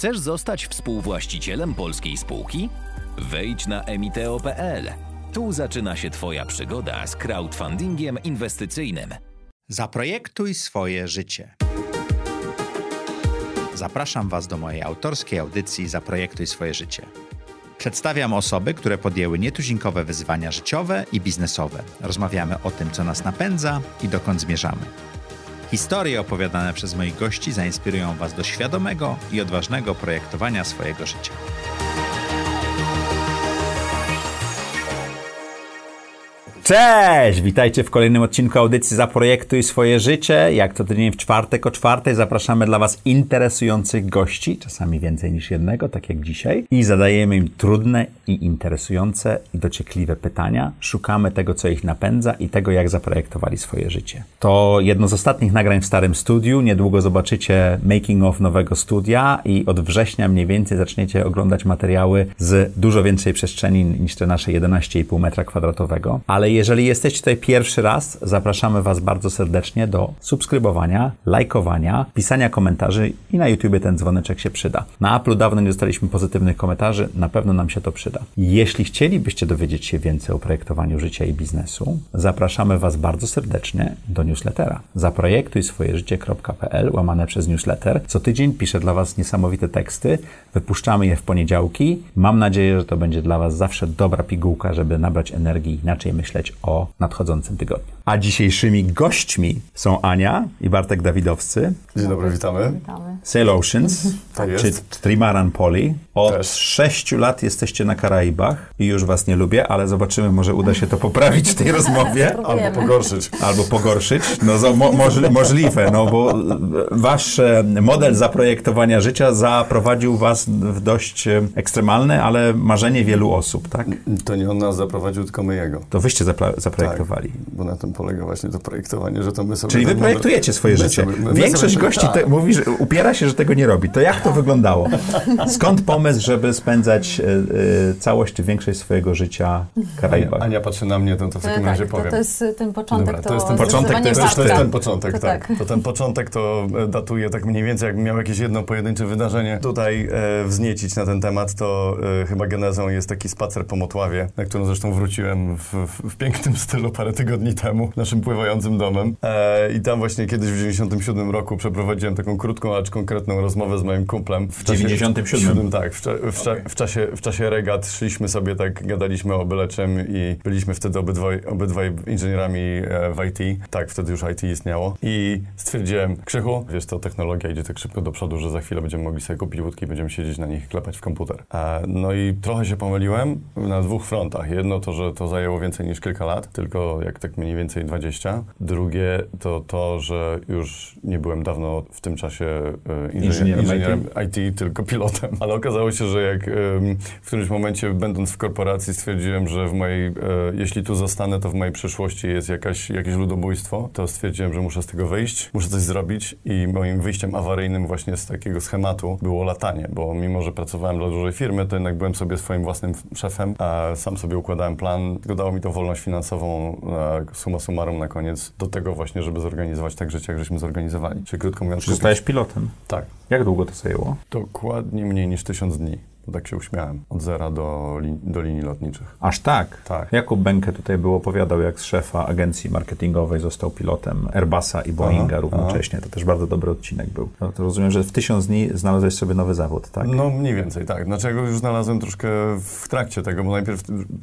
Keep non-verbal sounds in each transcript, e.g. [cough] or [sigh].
Chcesz zostać współwłaścicielem polskiej spółki? Wejdź na emiteo.pl. Tu zaczyna się Twoja przygoda z crowdfundingiem inwestycyjnym. Zaprojektuj swoje życie. Zapraszam Was do mojej autorskiej audycji Zaprojektuj swoje życie. Przedstawiam osoby, które podjęły nietuzinkowe wyzwania życiowe i biznesowe. Rozmawiamy o tym, co nas napędza i dokąd zmierzamy. Historie opowiadane przez moich gości zainspirują Was do świadomego i odważnego projektowania swojego życia. Cześć! Witajcie w kolejnym odcinku audycji Zaprojektuj swoje życie. Jak co tydzień w czwartek o czwartej zapraszamy dla Was interesujących gości, czasami więcej niż jednego, tak jak dzisiaj, i zadajemy im trudne i interesujące i dociekliwe pytania. Szukamy tego, co ich napędza i tego, jak zaprojektowali swoje życie. To jedno z ostatnich nagrań w starym studiu. Niedługo zobaczycie making of nowego studia i od września mniej więcej zaczniecie oglądać materiały z dużo większej przestrzeni niż te nasze 11,5 metra kwadratowego. Ale jeżeli jesteście tutaj pierwszy raz, zapraszamy Was bardzo serdecznie do subskrybowania, lajkowania, pisania komentarzy i na YouTubie ten dzwoneczek się przyda. Na Apple dawno nie dostaliśmy pozytywnych komentarzy, na pewno nam się to przyda. Jeśli chcielibyście dowiedzieć się więcej o projektowaniu życia i biznesu, zapraszamy Was bardzo serdecznie do newslettera. Zaprojektuj swoje życie.pl łamane przez newsletter. Co tydzień piszę dla Was niesamowite teksty, wypuszczamy je w poniedziałki. Mam nadzieję, że to będzie dla Was zawsze dobra pigułka, żeby nabrać energii, inaczej myśleć o nadchodzącym tygodniu. A dzisiejszymi gośćmi są Ania i Bartek Dawidowcy. Dzień dobry, witamy. Witamy. Sail Oceans, [laughs] Tak czy jest. Trimaran Poli. Od Też. sześciu lat jesteście na Karaibach i już was nie lubię, ale zobaczymy, może uda się to poprawić w tej rozmowie. [laughs] Albo pogorszyć. Albo pogorszyć. No mo, możli, możliwe, no bo wasz e, model zaprojektowania życia zaprowadził was w dość e, ekstremalne, ale marzenie wielu osób, tak? To nie on nas zaprowadził, tylko my jego. To wyście zapla- zaprojektowali. Tak, bo na tym polega właśnie to projektowanie, że to my sobie... Czyli wy projektujecie swoje my życie. sobie- my Większość sobie- gości tak. te, mówi, że upiera się, że tego nie robi. To jak to wyglądało? Skąd pomysł, żeby spędzać e, e, całość czy większość swojego życia w Ania, Karaibach? Ania patrzy na mnie, to, to w To, takim tak, razie to, powiem. to jest y, ten początek, Dobra, to, to jest ten początek, to jest- To jest, to jest ten początek, To tak. To ten początek to e, datuje tak mniej więcej, jakbym miał jakieś jedno pojedyncze wydarzenie tutaj e, wzniecić na ten temat, to e, chyba genezą jest taki spacer po Motławie, na którą zresztą wróciłem w, w, w pięknym stylu parę tygodni temu, naszym pływającym domem. E, I tam właśnie kiedyś w 97 roku przeprowadziłem taką krótką, acz konkretną rozmowę z moim kumplem. W 97? Tak, w, w, cza, w, czasie, w czasie regat szliśmy sobie tak, gadaliśmy o byle czym i byliśmy wtedy obydwaj, obydwaj inżynierami e, w IT. Tak, wtedy już IT istniało. I stwierdziłem, Krzychu, wiesz, to technologia idzie tak szybko do przodu, że za chwilę będziemy mogli sobie kupić łódki i będziemy siedzieć na nich, klepać w komputer. E, no i trochę się pomyliłem na dwóch frontach. Jedno to, że to zajęło więcej niż kilka lat, tylko jak tak mniej więcej 20. Drugie to to, że już nie byłem dawno w tym czasie e, Inżynierem inżynierem, inżynierem IT, tylko pilotem. Ale okazało się, że jak w którymś momencie, będąc w korporacji, stwierdziłem, że w mojej, e, jeśli tu zostanę, to w mojej przyszłości jest jakaś, jakieś ludobójstwo, to stwierdziłem, że muszę z tego wyjść, muszę coś zrobić i moim wyjściem awaryjnym właśnie z takiego schematu było latanie, bo mimo, że pracowałem dla dużej firmy, to jednak byłem sobie swoim własnym szefem, a sam sobie układałem plan, tylko dało mi to wolność finansową, summa summarum na koniec, do tego właśnie, żeby zorganizować tak życie, jak żeśmy zorganizowali. Czyli krótko mówiąc... Zostałeś pilotem. Tak. Jak długo to zajęło? Dokładnie mniej niż tysiąc dni. Bo tak się uśmiałem. Od zera do, lin- do linii lotniczych. Aż tak? Tak. Jakub Benke tutaj był opowiadał, jak z szefa agencji marketingowej został pilotem Airbusa i Boeinga Aha, równocześnie. To też bardzo dobry odcinek był. No, to rozumiem, że w tysiąc dni znalazłeś sobie nowy zawód, tak? No mniej więcej, tak. Dlaczego już znalazłem troszkę w trakcie tego, bo najpierw,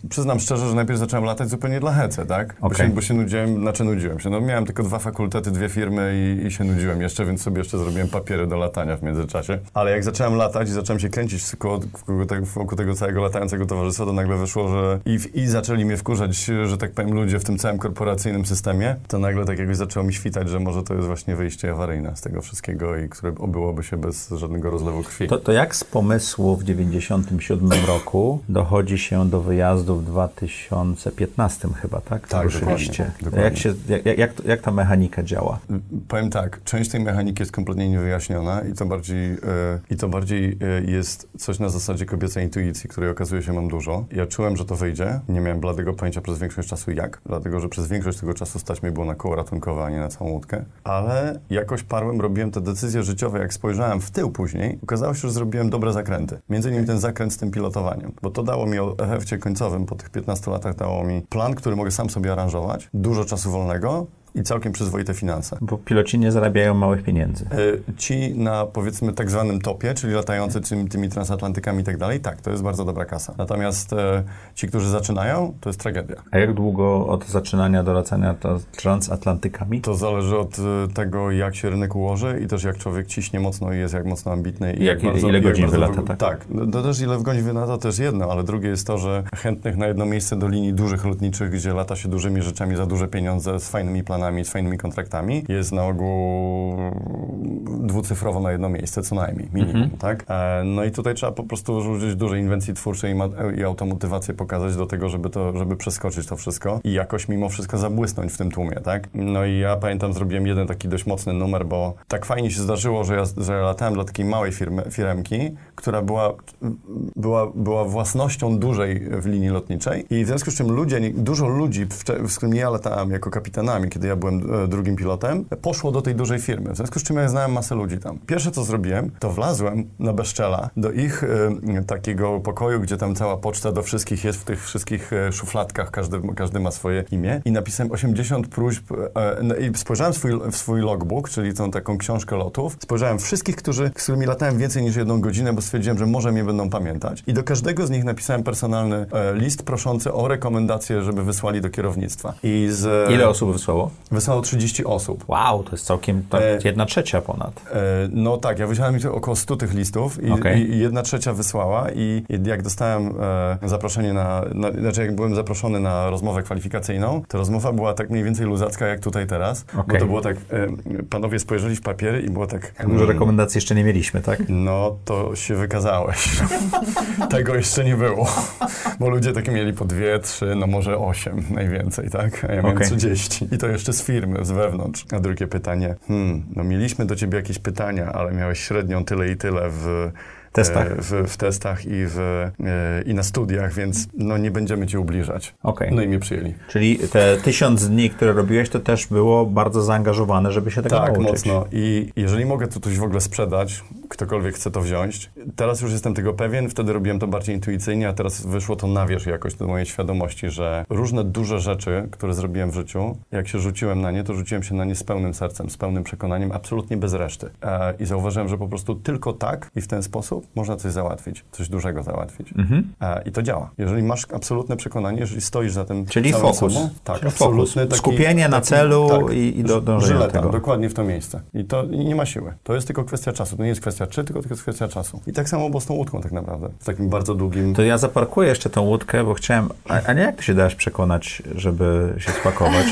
przyznam szczerze, że najpierw zacząłem latać zupełnie dla hece, tak? Bo, Okej. się, bo się nudziłem, znaczy nudziłem się. No miałem tylko dwa fakultety, dwie firmy i, i się nudziłem jeszcze, więc sobie jeszcze zrobiłem papiery do latania w międzyczasie. Ale jak zacząłem latać i zacząłem się kręcić koło, wokół, tego, wokół tego całego latającego towarzystwa, to nagle wyszło, że i, w- i zaczęli mnie wkurzać, że tak powiem, ludzie w tym całym korporacyjnym systemie, to nagle tak jakoś zaczęło mi świtać, że może to jest właśnie wyjście awaryjne z tego wszystkiego i które obyłoby się bez żadnego rozlewu krwi. To, to jak z pomysłu w 97 roku dochodzi się do wyjazdu w 2015 chyba, tak? Tak, Ruszyliście. dokładnie. Jak, się, jak, jak, jak, ta mechanika działa? Powiem tak, część tej mechaniki jest kompletnie niewyjaśniona i to bardziej, e, i to bardziej e, jest coś na zasadzie kobiecej intuicji, której okazuje się mam dużo. Ja czułem, że to wyjdzie. Nie miałem bladego pojęcia przez większość czasu jak, dlatego że przez większość tego czasu stać mi było na koło ratunkowe, a nie na całą łódkę. Ale jakoś parłem, robiłem te decyzje życiowe, jak spojrzałem w tył później, okazało się, że zrobiłem dobre zakręty. Między innymi ten zakręt z tym pilotowaniem, bo to dało mi o efekcie końcowym, po tych 15 latach dało mi plan, który mogę sam sobie aranżować, dużo czasu wolnego, i całkiem przyzwoite finanse. Bo piloci nie zarabiają małych pieniędzy. E, ci na powiedzmy tak zwanym topie, czyli latający tymi, tymi transatlantykami i tak dalej, tak, to jest bardzo dobra kasa. Natomiast e, ci, którzy zaczynają, to jest tragedia. A jak długo od zaczynania do latania to transatlantykami? To zależy od e, tego, jak się rynek ułoży i też jak człowiek ciśnie mocno i jest jak mocno ambitny. I jak, jak bardzo, ile godzin bardzo, wylata, tak? Tak, no, to też ile w godzin wylata to jest jedno, ale drugie jest to, że chętnych na jedno miejsce do linii dużych lotniczych, gdzie lata się dużymi rzeczami za duże pieniądze, z fajnymi planami, z fajnymi kontraktami, jest na ogół dwucyfrowo na jedno miejsce co najmniej, minimum, Mhm. tak? E, no i tutaj trzeba po prostu użyć dużej inwencji twórczej i, i automotywację pokazać do tego, żeby to, żeby przeskoczyć to wszystko i jakoś mimo wszystko zabłysnąć w tym tłumie, tak? No i ja pamiętam, zrobiłem jeden taki dość mocny numer, bo tak fajnie się zdarzyło, że ja, że ja latałem dla takiej małej firmy, firemki, która była, była, była własnością dużej w linii lotniczej i w związku z czym ludzie, dużo ludzi, w- z którymi ja latałem jako kapitanami, kiedy ja byłem e, drugim pilotem, poszło do tej dużej firmy. W związku z czym ja znałem masę ludzi tam. Pierwsze, co zrobiłem, to wlazłem na bezczela do ich e, takiego pokoju, gdzie tam cała poczta do wszystkich jest w tych wszystkich e, szufladkach, każdy, każdy ma swoje imię i napisałem 80 próśb no i spojrzałem swój, w swój logbook, czyli tą taką książkę lotów, spojrzałem wszystkich, którzy, z którymi latałem więcej niż jedną godzinę, bo stwierdziłem, że może mnie będą pamiętać i do każdego z nich napisałem personalny e, list proszący o rekomendację, żeby wysłali do kierownictwa. I z, Ile osób wysłało? Wysłało 30 osób. Wow, to jest całkiem tak, E, jedna trzecia ponad. E, No tak, ja wysłałem około 100 tych listów i, Okej. i, i jedna trzecia wysłała i, i jak dostałem e, zaproszenie na, na, znaczy jak byłem zaproszony na rozmowę kwalifikacyjną, to rozmowa była tak mniej więcej luzacka jak tutaj teraz, bo Okej. to było tak, e, panowie spojrzeli w papiery i było tak... Dużo rekomendacji jeszcze nie mieliśmy, tak? No, to się wykazałeś. [laughs] Tego jeszcze nie było. Bo ludzie takie mieli po dwie, trzy, no może osiem najwięcej, tak? A ja miałem Okej. 30. I to jeszcze z firmy, z wewnątrz. A drugie pytanie. Hmm, no mieliśmy do ciebie jakieś pytania, ale miałeś średnią tyle i tyle w... Testach. e, W, w testach i, w, e, i na studiach, więc no nie będziemy cię ubliżać. Okej. No i mnie przyjęli. Czyli te tysiąc dni, które robiłeś, to też było bardzo zaangażowane, żeby się tego Tak, nauczyć. mocno. I jeżeli mogę to coś w ogóle sprzedać, ktokolwiek chce to wziąć, teraz już jestem tego pewien, wtedy robiłem to bardziej intuicyjnie, a teraz wyszło to na wierzch jakoś do mojej świadomości, że różne duże rzeczy, które zrobiłem w życiu, jak się rzuciłem na nie, to rzuciłem się na nie z pełnym sercem, z pełnym przekonaniem, absolutnie bez reszty. E, I zauważyłem, że po prostu tylko tak i w ten sposób można coś załatwić, coś dużego załatwić. Mhm. E, I to działa. Jeżeli masz absolutne przekonanie, jeżeli stoisz za tym Czyli całym fokus. sobą, tak, Czyli absolutny fokus. taki- Skupienie na taki- celu tak. i, i do, dążenia do Żyleta, tego. dokładnie w to miejsce. I to i nie ma siły. To jest tylko kwestia czasu. To nie jest kwestia czy, tylko to jest kwestia czasu. I tak samo było z tą łódką tak naprawdę. W takim bardzo długim... To ja zaparkuję jeszcze tą łódkę, bo chciałem... A, a nie jak ty się dałeś przekonać, żeby się spakować?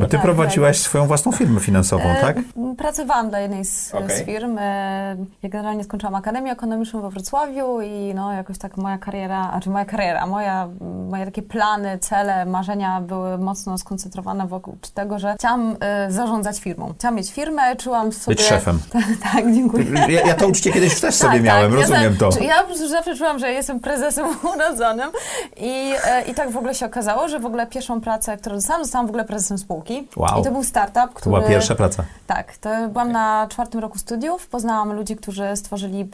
Bo ty Tak, prowadziłaś swoją własną firmę finansową, E, tak? Pracowałam dla jednej z, Okej. z firm. E, Ja generalnie skończyłam Akademię Ekonomiczną we Wrocławiu i no, jakoś tak moja kariera, znaczy moja kariera, moja, moje takie plany, cele, marzenia były mocno skoncentrowane wokół tego, że chciałam e, zarządzać firmą. Chciałam mieć firmę, czułam sobie... Być szefem. [laughs] tak, tak, dziękuję. Ja, ja to uczcie kiedyś też sobie Tak, miałem, tak. rozumiem ja, to. Ja po prostu zawsze czułam, że jestem prezesem [laughs] urodzonym i, e, i tak w ogóle się okazało, że w ogóle pierwszą pracę, którą dostałam, dostałam w ogóle prezesem spółki. Wow. I to był startup, To który... była pierwsza praca. Tak, to byłam na czwartym roku studiów, poznałam ludzi, którzy stworzyli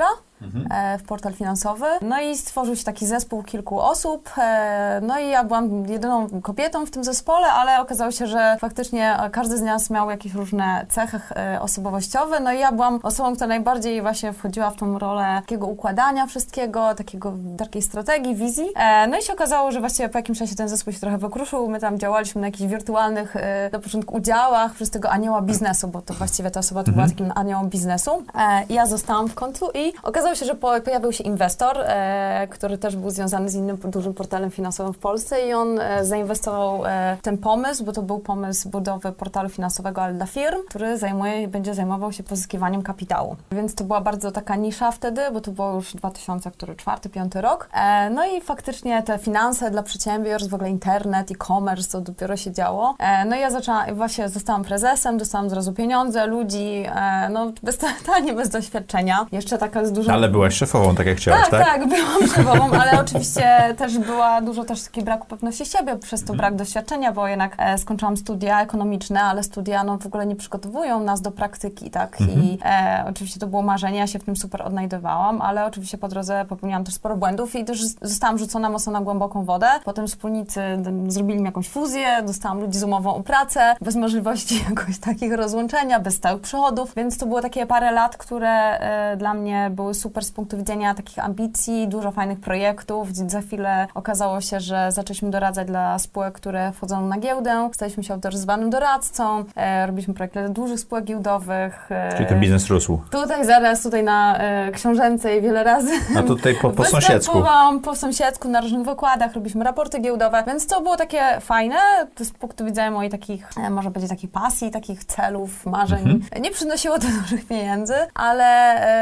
e, bankiera e, w portal finansowy, no i stworzył się taki zespół kilku osób, e, no i ja byłam jedyną kobietą w tym zespole, ale okazało się, że faktycznie e, każdy z nas miał jakieś różne cechy osobowościowe, no i ja byłam osobą, która najbardziej właśnie wchodziła w tą rolę takiego układania wszystkiego, takiego, takiej strategii, wizji, no i się okazało, że właściwie po jakimś czasie ten zespół się trochę wykruszył, my tam działaliśmy na jakichś wirtualnych na początku udziałach przez tego anioła biznesu, bo to właściwie ta osoba to była takim aniołem biznesu. Ja zostałam w końcu i okazało się, że po, pojawił się inwestor, e, który też był związany z innym dużym portalem finansowym w Polsce i on e, zainwestował e, ten pomysł, bo to był pomysł budowy portalu finansowego, ale dla firm, który zajmuje, będzie zajmował się pozyskiwaniem kapitału. Więc to była bardzo taka nisza wtedy, bo to było już 2004-2005 rok. No i faktycznie te finanse dla przedsiębiorstw, w ogóle internet, e-commerce, to dopiero się działo. No i ja zaczęłam, właśnie zostałam prezesem, dostałam od razu pieniądze, ludzi, no bez, [laughs] totalnie bez doświadczenia. Jeszcze taka z dużą... Ale byłaś szefową, tak jak chciałaś, tak, tak? tak, byłam [laughs] szefową, ale oczywiście też była dużo też takiego braku pewności siebie przez to brak doświadczenia, bo jednak e, skończyłam studia ekonomiczne, ale studia no, w ogóle nie przygotowują nas do praktyki, tak? I e, oczywiście to było marzenie, ja się w tym super odnajdywałam, ale oczywiście po drodze popełniłam też sporo błędów i też zostałam rzucona mocno na głęboką wodę. Potem wspólnicy zrobili mi jakąś fuzję, dostałam ludzi z umową o pracę, bez możliwości [laughs] jakoś takich rozłączenia, bez stałych przychodów, więc to było takie parę lat, które e, dla mnie były super z punktu widzenia takich ambicji, dużo fajnych projektów. Za chwilę okazało się, że zaczęliśmy doradzać dla spółek, które wchodzą na giełdę. Staliśmy się autoryzowanym doradcą, e, robiliśmy projekty dla dużych spółek giełdowych. E, Czyli ten biznes rósł. Tutaj zaraz, tutaj na e, Książęcej wiele razy A tutaj po, po sąsiedzku. Po sąsiedzku na różnych wykładach, robiliśmy raporty giełdowe, więc to było takie fajne to z punktu widzenia mojej takich, e, może będzie takich pasji, takich celów, marzeń. Mhm. Nie przynosiło to [laughs] dużych pieniędzy, ale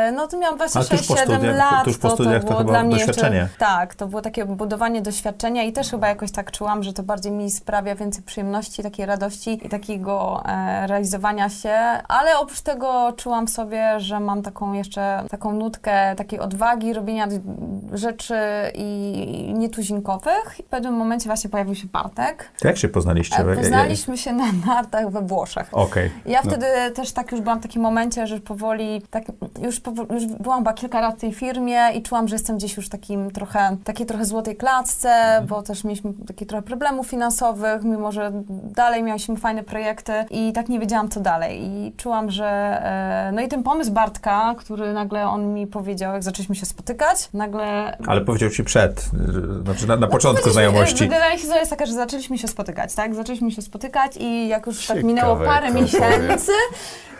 e, no to miałam właśnie tuż po 6-7 studiach- lat. tuż po studiach to było chyba dla mnie doświadczenie. Jeszcze, tak, to było takie budowanie doświadczenia i też chyba jakoś tak czułam, że to bardziej mi sprawia więcej przyjemności, takiej radości i takiego e, realizowania się, ale oprócz tego czułam sobie, że mam taką jeszcze taką nutkę takiej odwagi, robienia rzeczy i nietuzinkowych. I w pewnym momencie właśnie pojawił się Bartek. To jak się poznaliście? E, Poznaliśmy się na nartach we Włoszech. Okej. Ja No. wtedy też tak już byłam w takim momencie, że powoli, tak, już, powo- już byłam chyba kilka lat w tej firmie i czułam, że jestem gdzieś już takim trochę, takiej trochę złotej klatce, Mhm. bo też mieliśmy takie trochę problemów finansowych, mimo że dalej mieliśmy fajne projekty i tak nie wiedziałam co dalej i czułam, że e, no i ten pomysł Bartka, który nagle on mi powiedział, jak zaczęliśmy się spotykać, nagle Ale powiedział ci przed, y, znaczy na, na początku Powiedzieliśmy- znajomości. Generalnie historia jest taka, że zaczęliśmy się spotykać, tak? Zaczęliśmy się spotykać i jak już tak Ciekawe, minęło parę miesięcy,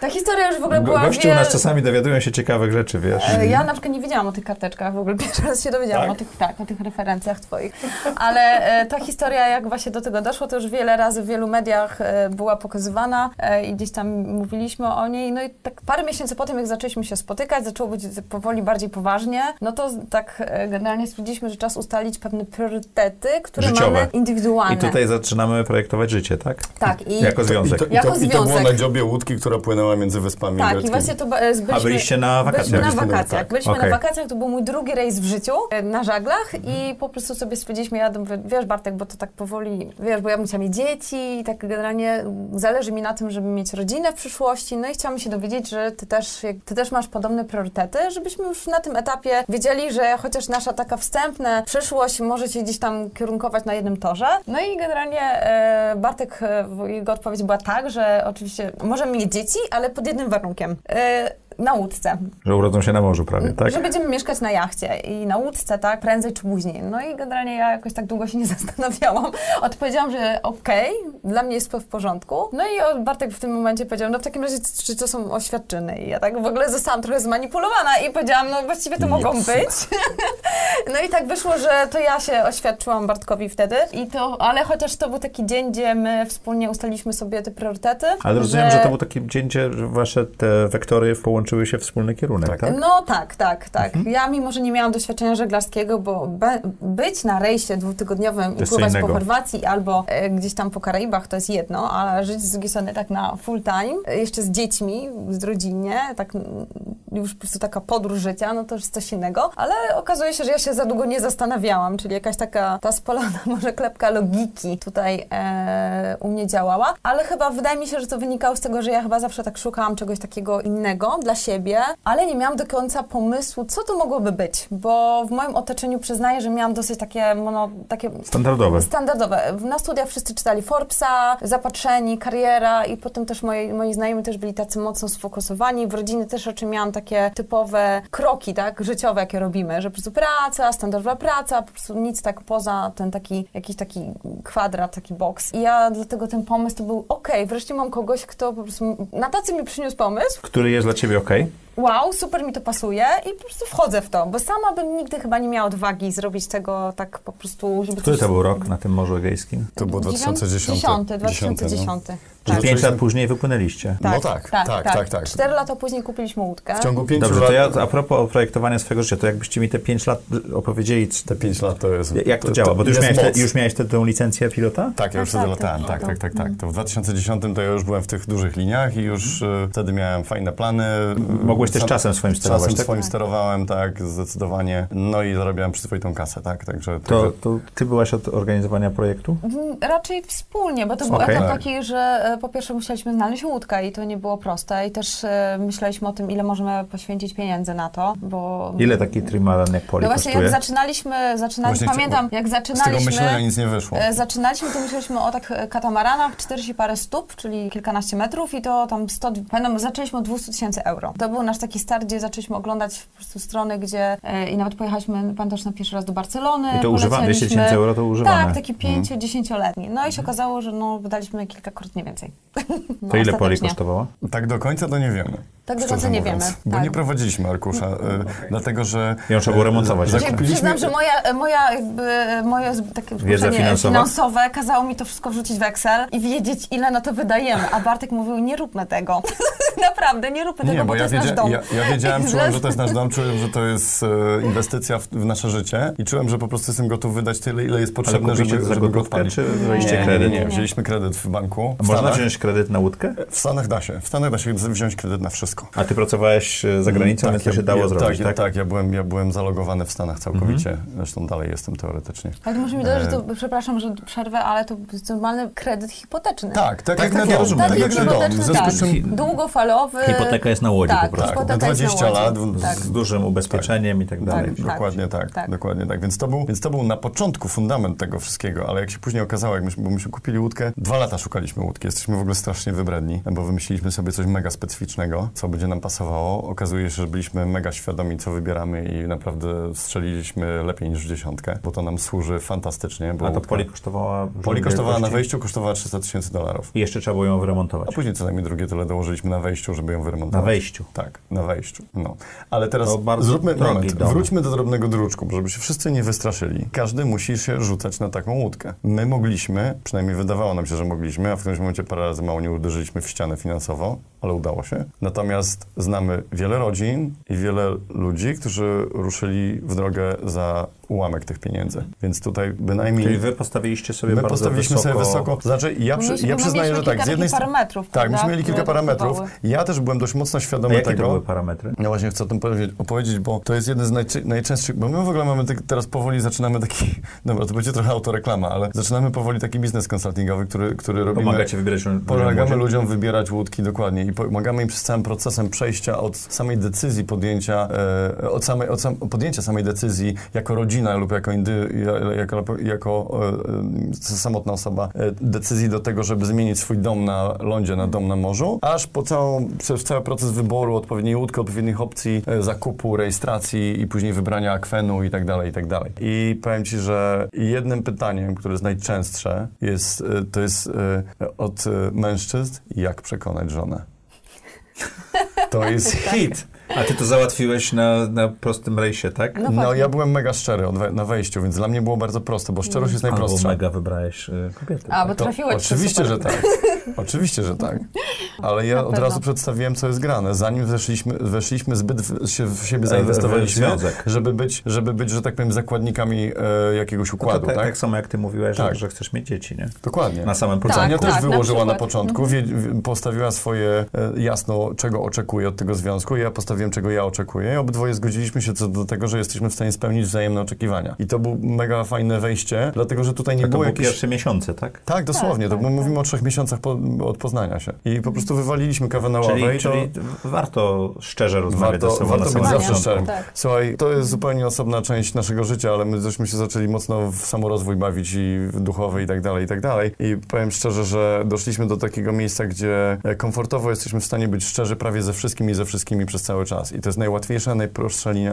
ta historia już w ogóle Go- była Gości u wiel- nas czasami dowiadują się ciekawych rzeczy, wiesz. Ja na przykład nie wiedziałam o tych karteczkach, w ogóle pierwszy raz się dowiedziałam Tak? o tych, tak, o tych referencjach twoich. Ale e, ta historia, jak właśnie do tego doszło, to już wiele razy w wielu mediach e, była pokazywana e, i gdzieś tam mówiliśmy o niej. No i tak parę miesięcy po tym, jak zaczęliśmy się spotykać, zaczęło być powoli bardziej poważnie, no to tak e, generalnie stwierdziliśmy, że czas ustalić pewne priorytety, które Życiowe. mamy indywidualne. I tutaj zaczynamy projektować życie, tak? Tak, i Jako I związek. to, i, Jako to, I to było związek. na dziobie łódki, która płynęła między wyspami tak, i właśnie to e, byliśmy, A byliście na wakacjach? Byliśmy Byliśmy na- wakacjach. Tak. Byliśmy Okej. na wakacjach, to był mój drugi rejs w życiu e, na żaglach i po prostu sobie stwierdziliśmy, ja mówię, wiesz Bartek, bo to tak powoli, wiesz, bo ja bym chciała mieć dzieci i tak generalnie zależy mi na tym, żeby mieć rodzinę w przyszłości, no i chciałam się dowiedzieć, że ty też, ty też masz podobne priorytety, żebyśmy już na tym etapie wiedzieli, że chociaż nasza taka wstępna przyszłość może się gdzieś tam kierunkować na jednym torze. No i generalnie e, Bartek, e, jego odpowiedź była tak, że oczywiście możemy mieć dzieci, ale pod jednym warunkiem. E, na łódce. Że urodzą się na morzu prawie, tak? Że będziemy mieszkać na jachcie i na łódce, tak, prędzej czy później. No i generalnie ja jakoś tak długo się nie [laughs] zastanawiałam. Odpowiedziałam, że okej, dla mnie jest to w porządku. No i Bartek w tym momencie powiedział, no w takim razie, czy to są oświadczyny? I ja tak w ogóle zostałam trochę zmanipulowana i powiedziałam, no właściwie to mogą być. [laughs] No i tak wyszło, że to ja się oświadczyłam Bartkowi wtedy. I to, ale chociaż to był taki dzień, gdzie my wspólnie ustaliliśmy sobie te priorytety. Ale rozumiem, że to był taki dzień, gdzie wasze te wektory połączyły się w wspólny kierunek, tak? Tak. No tak, tak, tak. Mhm. Ja mimo, że nie miałam doświadczenia żeglarskiego, bo be, być na rejsie dwutygodniowym i pływać po. Chorwacji albo e, gdzieś tam po Karaibach to jest jedno, ale żyć z drugiej strony tak na full time, e, jeszcze z dziećmi, z rodzinnie, tak już po prostu taka podróż życia, no to już jest coś innego. Ale okazuje się, że ja się za długo nie zastanawiałam, czyli jakaś taka ta spalona [laughs] może klepka logiki tutaj e, u mnie działała, ale chyba wydaje mi się, że to wynikało z tego, że ja chyba zawsze tak szukałam czegoś takiego innego dla siebie, ale nie miałam do końca pomysłu, co to mogłoby być, bo w moim otoczeniu przyznaję, że miałam dosyć takie, mono, takie Standardowe. Standardowe. Na studiach wszyscy czytali Forbesa, Zapatrzeni, Kariera i potem też moi, moi znajomi też byli tacy mocno sfokusowani. W rodzinie też raczej miałam takie typowe kroki, tak, życiowe, jakie robimy, że po prostu praca, standardowa praca, po prostu nic tak poza ten taki, jakiś taki kwadrat, taki boks. I ja dlatego ten pomysł to był, okej, wreszcie mam kogoś, kto po prostu na tacy mi przyniósł pomysł, Który jest dla ciebie ok? Okay. Wow, super mi to pasuje i po prostu wchodzę w to, bo sama bym nigdy chyba nie miała odwagi zrobić tego tak po prostu, żeby Który coś- to był rok na tym Morzu Egejskim? To było 2010. 10, no. 2010. Czyli Że pięć lat później wypłynęliście. No tak, tak, tak, tak. Cztery lata później kupiliśmy łódkę. W ciągu pięciu Dobrze, lat... to ja a propos projektowania swojego życia, to jakbyście mi te pięć lat opowiedzieli, Te pięć lat to jest... jak to działa? Bo ty już miałeś, te, już miałeś tę tę licencję pilota? Tak, ja już Tak, wtedy tak, latałem, tak, tak, tak, tak, tak. To w 2010 to ja już byłem w tych dużych liniach i już e, wtedy miałem fajne plany. Mogłeś Mogłeś też czasem swoim sterować, Czasem tak? swoim sterowałem, tak, zdecydowanie. No i zarabiałem przyzwoitą kasę, tak, także... To, także to ty byłaś od organizowania projektu? Raczej wspólnie, bo to był Okej. etap Tak. taki, że e, po pierwsze musieliśmy znaleźć łódkę i to nie było proste i też e, myśleliśmy o tym, ile możemy poświęcić pieniędzy na to, bo... Ile taki trimaran jak poli No właśnie, kosztuje? jak zaczynaliśmy, zaczynaliśmy Właśnie pamiętam, jak z tego zaczynaliśmy... myślenia nic nie wyszło. E, Zaczynaliśmy, to myśleliśmy o tak katamaranach 40 parę stóp, czyli kilkanaście metrów i to tam 100, pamiętam, zaczęliśmy od 200 tysięcy euro. To był nasz taki start, gdzie zaczęliśmy oglądać po prostu strony, gdzie e, i nawet pojechaliśmy, pamiętasz, na pierwszy raz do Barcelony. I to używane, 200 polecieliśmy- tysięcy euro to używane. Tak, taki 5-10-letni. No i się okazało, że no, wydaliśmy kilkakrotnie więcej. [laughs] No, To ile poli kosztowało? Tak do końca to nie wiemy. Tak do końca nie mówiąc. wiemy, Bo tak. nie prowadziliśmy arkusza, y, dlatego że... Ją trzeba było y, remontować. za- zakupiliśmy- Przyznam, że moja, moja, jakby, moje takie Wiedza finansowa? finansowe kazało mi to wszystko wrzucić w Excel i wiedzieć, ile na to wydajemy. A Bartek mówił, nie róbmy tego. [laughs] Naprawdę, nie róbmy tego, Nie, bo, bo to ja, jest nasz wiedzia- dom. ja, ja wiedziałem, [laughs] czułem, że to jest nasz dom, czułem, że to jest e, inwestycja w, w nasze życie i czułem, że po prostu jestem gotów wydać tyle, ile jest Ale potrzebne, żeby, za żeby go odpalić. czy wzięliście Nie, kredyt? nie, nie, wzięliśmy kredyt w banku. W można Stanach. wziąć kredyt na łódkę? W Stanach da się. W Stanach da się wziąć kredyt na wszystko. A ty pracowałeś e, za granicą, więc to ja- się dało ja, zrobić, tak? tak? Tak, ja, byłem, ja byłem zalogowany w Stanach całkowicie. Zresztą dalej jestem teoretycznie. Ale muszę mi dodać, że to, E. przepraszam, że przerwę, ale to jest normalny kredyt hipoteczny. Tak, tak, Tak, jak tak, na ja dom. Tak jak na dom. Tak. czym Długofalowy. Hipoteka jest na łodzi tak, po prostu. Tak, na jest na 20 łodzi. lat, w- Tak. Z dużym ubezpieczeniem i tak dalej. Tak. Dokładnie tak, tak. dokładnie tak. Więc to, był, więc to był na początku fundament tego wszystkiego, ale jak się później okazało, jak myśmy, bo myśmy kupili łódkę, dwa lata szukaliśmy łódki, jesteśmy w ogóle strasznie wybredni, bo wymyśliliśmy sobie coś mega specyficznego, co będzie nam pasowało. Okazuje się, że byliśmy mega świadomi, co wybieramy i naprawdę strzeliliśmy lepiej niż w dziesiątkę, bo to nam służy fantastycznie. Bo A to łódka- poli kosztowała... Poli kosztowała na wejściu, kosztowała 300 tysięcy dolarów. I jeszcze trzeba było ją wyremontować. A później co najmniej drugie tyle dołożyliśmy na wejściu, żeby ją wyremontować. Na wejściu. Tak, na wejściu. No. Ale teraz zróbmy moment. dom. Wróćmy do drobnego druczku, żeby się wszyscy nie wystraszyli. Każdy musi się rzucać na taką łódkę. My mogliśmy, przynajmniej wydawało nam się, że mogliśmy, a w którymś momencie parę razy mało nie uderzyliśmy w ścianę finansowo, ale udało się. Natomiast znamy wiele rodzin i wiele ludzi, którzy ruszyli w drogę za ułamek tych pieniędzy. Więc tutaj bynajmniej... Czyli wy postawiliście sobie My bardzo postawiliśmy wysoko... sobie wysoko. Znaczy, ja, przy, ja przyznaję, że tak. Z kilka jednej parametrów, Tak, myśmy mieli kilka parametrów. Ja też byłem dość mocno świadomy tego. Były parametry? No właśnie chcę o tym powiedzieć, opowiedzieć, bo to jest jeden z najczy- najczęstszych, bo my w ogóle mamy tak, teraz powoli zaczynamy taki, [laughs] dobra, to będzie trochę autoreklama, ale zaczynamy powoli taki biznes konsultingowy, który, który robimy. Pomagacie wybierać Pomagamy ludziom wybierać łódki dokładnie i pomagamy im przez całym procesem przejścia od samej decyzji podjęcia, e, od, samej, od sam, podjęcia samej decyzji jako rodzina lub jako, indy, ja- jako, jako e, e, samotna osoba, e, decyzji do tego, żeby zmienić swój dom na lądzie na dom na morzu, aż po całą, przez cały proces wyboru odpowiedniej łódki, odpowiednich opcji, e, zakupu, rejestracji i później wybrania akwenu i tak dalej, i tak dalej. I powiem Ci, że jednym pytaniem, które jest najczęstsze, jest, e, to jest e, od mężczyzn, jak przekonać żonę. To jest hit. A ty to załatwiłeś na, na prostym rejsie, tak? No No ja byłem mega szczery we, na wejściu, więc dla mnie było bardzo proste, bo szczerość jest Albo najprostsza. mega wybrałeś y, kobietę. A, bo To trafiłeś Oczywiście, że tak. Oczywiście, że tak. Ale ja Na od razu przedstawiłem, co jest grane. Zanim weszliśmy, weszliśmy zbyt w, się w siebie w zainwestowaliśmy, związek. żeby być, żeby być, że tak powiem, zakładnikami e, jakiegoś No to układu, tak, tak? tak samo jak ty mówiłeś, Tak. że, że chcesz mieć dzieci, nie? Dokładnie. Na samym Tak, początku. Ania też tak, na wyłożyła na, przykład. początku, wie, postawiła swoje e, jasno, czego oczekuje od tego związku. Ja postawiłem, czego ja oczekuję. I obydwoje zgodziliśmy się co do tego, że jesteśmy w stanie spełnić wzajemne oczekiwania. I to był mega fajne wejście, dlatego że tutaj nie to było były jakichś... pierwsze miesiące, tak? Tak, dosłownie. Tak, to tak, mówimy o trzech miesiącach po, od poznania się. I po prostu wywaliliśmy kawę na ławę Czyli, i to... czyli warto szczerze rozmawiać Warto, ze sobą warto na być zawsze szczerym. Tak. Słuchaj, to jest zupełnie osobna część naszego życia, ale my żeśmy się zaczęli mocno w samorozwój bawić i w duchowy i tak dalej, i tak dalej. I powiem szczerze, że doszliśmy do takiego miejsca, gdzie komfortowo jesteśmy w stanie być szczerzy prawie ze wszystkim i ze wszystkimi przez cały czas. I to jest najłatwiejsza, najprostsza linia,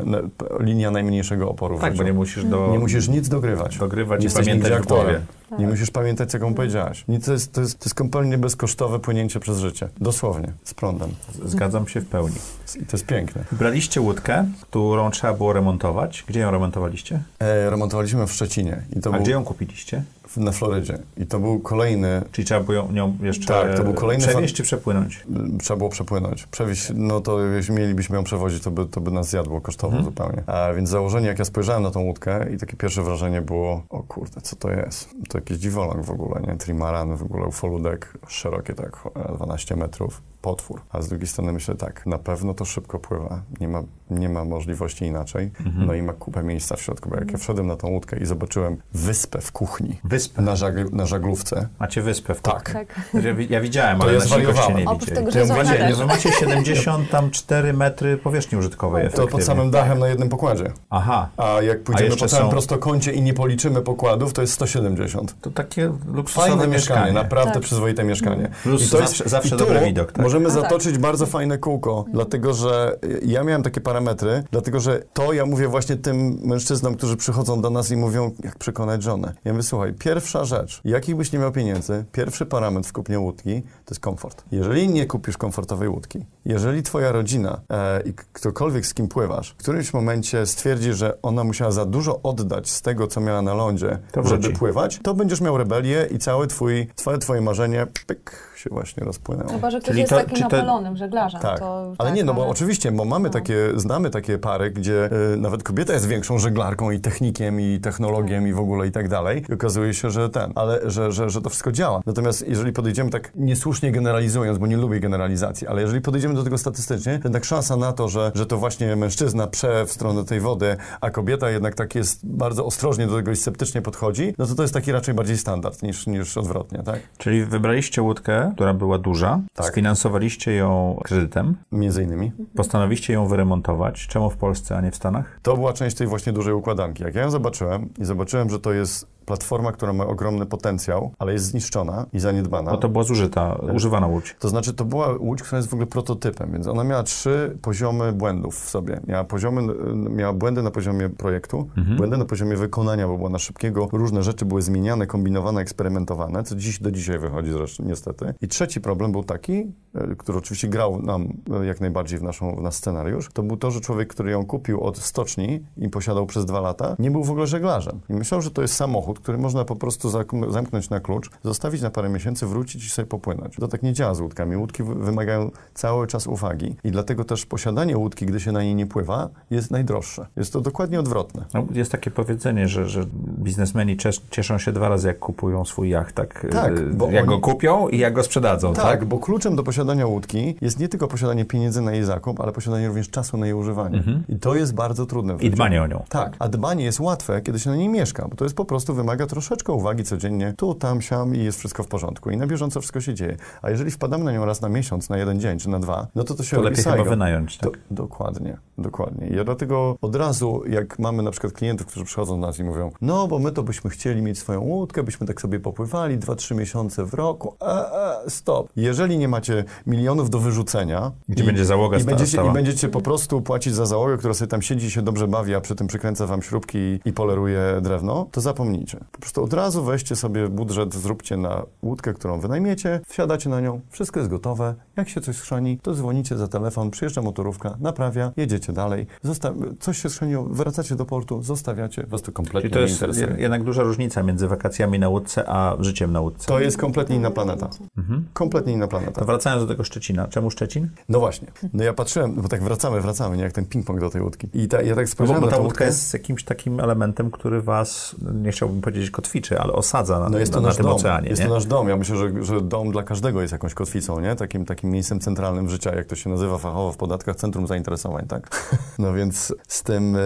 linia najmniejszego oporu w Tak, życiu. bo nie musisz do... Nie musisz nic dogrywać. Dogrywać Nie i pamiętać w głowie. Tak. Nie musisz pamiętać, co komu powiedziałaś. Nic, to, jest, to, jest, to jest kompletnie bezkosztowe płynięcie przez życie. Dosłownie, z prądem. Zgadzam się w pełni. I to jest piękne. Braliście łódkę, którą trzeba było remontować. Gdzie ją remontowaliście? E, remontowaliśmy w Szczecinie. I to A był gdzie ją kupiliście? Na Florydzie. I to był kolejny Czyli trzeba było nią jeszcze Tak, to był kolejny przewieźć czy przepłynąć? trzeba było przepłynąć. Przewieźć, no to jeśli mielibyśmy ją przewozić, to by, to by nas zjadło kosztowo Mhm. zupełnie. A więc założenie, jak ja spojrzałem na tą łódkę i takie pierwsze wrażenie było, o kurde, co to jest? To jakiś dziwoląg w ogóle, nie? Trimaran, w ogóle ufoludek, szerokie tak, cholera, 12 metrów. Potwór. A z drugiej strony myślę tak, na pewno to szybko pływa, nie ma, nie ma możliwości inaczej, no i ma kupę miejsca w środku, bo jak ja wszedłem na tą łódkę i zobaczyłem wyspę w kuchni, Wyspę. na, żagl- na żaglówce, Macie wyspę w Tak. Tak. Ja, wi- ja widziałem, To ale ja nasi goście nie Oprócz tego, To że ja jest okna mówię, też. Wy macie 74 metry powierzchni użytkowej to pod samym dachem na jednym pokładzie. Aha, A jak pójdziemy jeszcze po całym są- prostokącie i nie policzymy pokładów, to jest 170. to takie luksusowe Fajne mieszkanie, mieszkanie. naprawdę Tak. przyzwoite mieszkanie. Plus zawsze- zawsze i tu dobry widok, tak? Możemy tak. zatoczyć bardzo fajne kółko, dlatego że ja miałem takie parametry, dlatego że to ja mówię właśnie tym mężczyznom, którzy przychodzą do nas i mówią, jak przekonać żonę. Ja mówię, słuchaj, pierwsza rzecz, jakich byś nie miał pieniędzy, pierwszy parametr w kupnie łódki to jest komfort. Jeżeli nie kupisz komfortowej łódki, jeżeli twoja rodzina e, i ktokolwiek z kim pływasz, w którymś momencie stwierdzi, że ona musiała za dużo oddać z tego, co miała na lądzie, To żeby wróci. pływać, to będziesz miał rebelię i cały twój, całe twoje marzenie pyk, się właśnie rozpłynęło. Chyba, że ktoś Czyli jest to- takim to- napalonym żeglarzem. Tak, To, ale tak, nie, no bo ale- oczywiście, bo mamy No. takie, znamy takie pary, gdzie y, nawet kobieta jest większą żeglarką i technikiem i technologiem i w ogóle i tak dalej. I okazuje się, że ten, ale że, że, że to wszystko działa. Natomiast jeżeli podejdziemy tak niesłusznie generalizując, bo nie lubię generalizacji, ale jeżeli podejdziemy do tego statystycznie, to jednak szansa na to, że, że to właśnie mężczyzna prze w stronę tej wody, a kobieta jednak tak jest bardzo ostrożnie do tego i sceptycznie podchodzi, no to to jest taki raczej bardziej standard niż, niż odwrotnie, tak? Czyli wybraliście łódkę, która była duża, Tak. sfinansowaliście ją kredytem, Między innymi. postanowiliście ją wyremontować. Czemu w Polsce, a nie w Stanach? To była część tej właśnie dużej układanki. Jak ja ją zobaczyłem i zobaczyłem, że to jest platforma, która ma ogromny potencjał, ale jest zniszczona i zaniedbana. Bo to była zużyta, używana łódź. To znaczy, to była łódź, która jest w ogóle prototypem, więc ona miała trzy poziomy błędów w sobie. Miała, poziomy, miała błędy na poziomie projektu, błędy na poziomie wykonania, bo była na szybkiego, różne rzeczy były zmieniane, kombinowane, eksperymentowane, co dziś do dzisiaj wychodzi zresztą niestety. I trzeci problem był taki, y, który oczywiście grał nam y, jak najbardziej w, naszą, w nasz scenariusz, to był to, że człowiek, który ją kupił od stoczni i posiadał przez dwa lata, nie był w ogóle żeglarzem. I myślał, że to jest samochód, który można po prostu zamknąć na klucz, zostawić na parę miesięcy, wrócić i sobie popłynąć. To tak nie działa z łódkami. Łódki wy- wymagają cały czas uwagi i dlatego też posiadanie łódki, gdy się na niej nie pływa, jest najdroższe. Jest to dokładnie odwrotne. No, jest takie powiedzenie, że, że biznesmeni cies- cieszą się dwa razy, jak kupują swój jacht. Tak, Tak, y, bo jak oni- go kupią i jak go sprzedadzą, tak? Tak, bo kluczem do posiadania łódki jest nie tylko posiadanie pieniędzy na jej zakup, ale posiadanie również czasu na jej używanie. I to jest bardzo trudne. w I dbanie o nią. Tak, a dbanie jest łatwe, kiedy się na niej mieszka, bo to jest po prostu wymaga troszeczkę uwagi codziennie, tu, tam, siam i jest wszystko w porządku. I na bieżąco wszystko się dzieje. A jeżeli wpadamy na nią raz na miesiąc, na jeden dzień czy na dwa, no to to się To lepiej sajgo. chyba wynająć, tak? Do, dokładnie, dokładnie. I ja dlatego od razu, jak mamy na przykład klientów, którzy przychodzą do nas i mówią, no bo my to byśmy chcieli mieć swoją łódkę, byśmy tak sobie popływali, dwa, trzy miesiące w roku, e, e, stop. Jeżeli nie macie milionów do wyrzucenia... Gdzie będzie załoga i będziecie, stała. I będziecie po prostu płacić za załogę, która sobie tam siedzi i się dobrze bawi, a przy tym przykręca wam śrubki i, i poleruje drewno, to zapomnijcie. Po prostu od razu weźcie sobie budżet, zróbcie na łódkę, którą wynajmiecie, wsiadacie na nią, wszystko jest gotowe. Jak się coś schrzani, to dzwonicie za telefon, przyjeżdża motorówka, naprawia, jedziecie dalej. Zosta- coś się schrzeniło, wracacie do portu, zostawiacie, was to kompletnie Czyli to nie jest interesuje. je- jednak duża różnica między wakacjami na łódce, a życiem na łódce. To jest kompletnie inna planeta. Mhm. Kompletnie inna planeta. To wracając do tego Szczecina. Czemu Szczecin? No właśnie. No ja patrzyłem, bo tak wracamy, wracamy, nie jak ten ping-pong do tej łódki. I ta, ja tak No spojrzałem bo, bo na ta łódka jest jakimś takim elementem, który was, nie chciałbym powiedzieć kotwiczy, ale osadza na, No jest to na, na nasz tym dom. oceanie. jest nie? to nasz dom. Ja myślę, że, że dom dla każdego jest jakąś kotwicą, nie? Takim, takim miejscem centralnym życia, jak to się nazywa fachowo w podatkach, centrum zainteresowań, tak? [laughs] No więc z tym, y,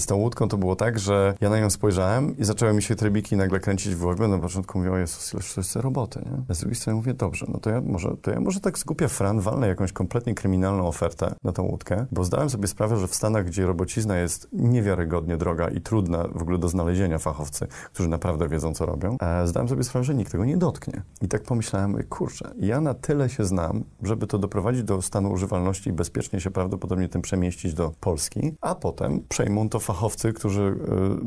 z tą łódką to było tak, że ja na nią spojrzałem i zaczęły mi się trybiki nagle kręcić w głowie. Na początku mówię, o Jezus, ile to jest roboty, nie? A z drugiej strony mówię, dobrze, no to ja może, to ja może tak zgupia fran, walnę jakąś kompletnie kryminalną ofertę na tą łódkę, bo zdałem sobie sprawę, że w Stanach, gdzie robocizna jest niewiarygodnie droga i trudna w ogóle do znalezienia fachowcy, którzy naprawdę wiedzą, co robią, e, zdałem sobie sprawę, że nikt tego nie dotknie. I tak pomyślałem, kurczę, ja na tyle się znam, żeby to doprowadzić do stanu używalności i bezpiecznie się prawdopodobnie tym przemieścić do Polski, a potem przejmą to fachowcy, którzy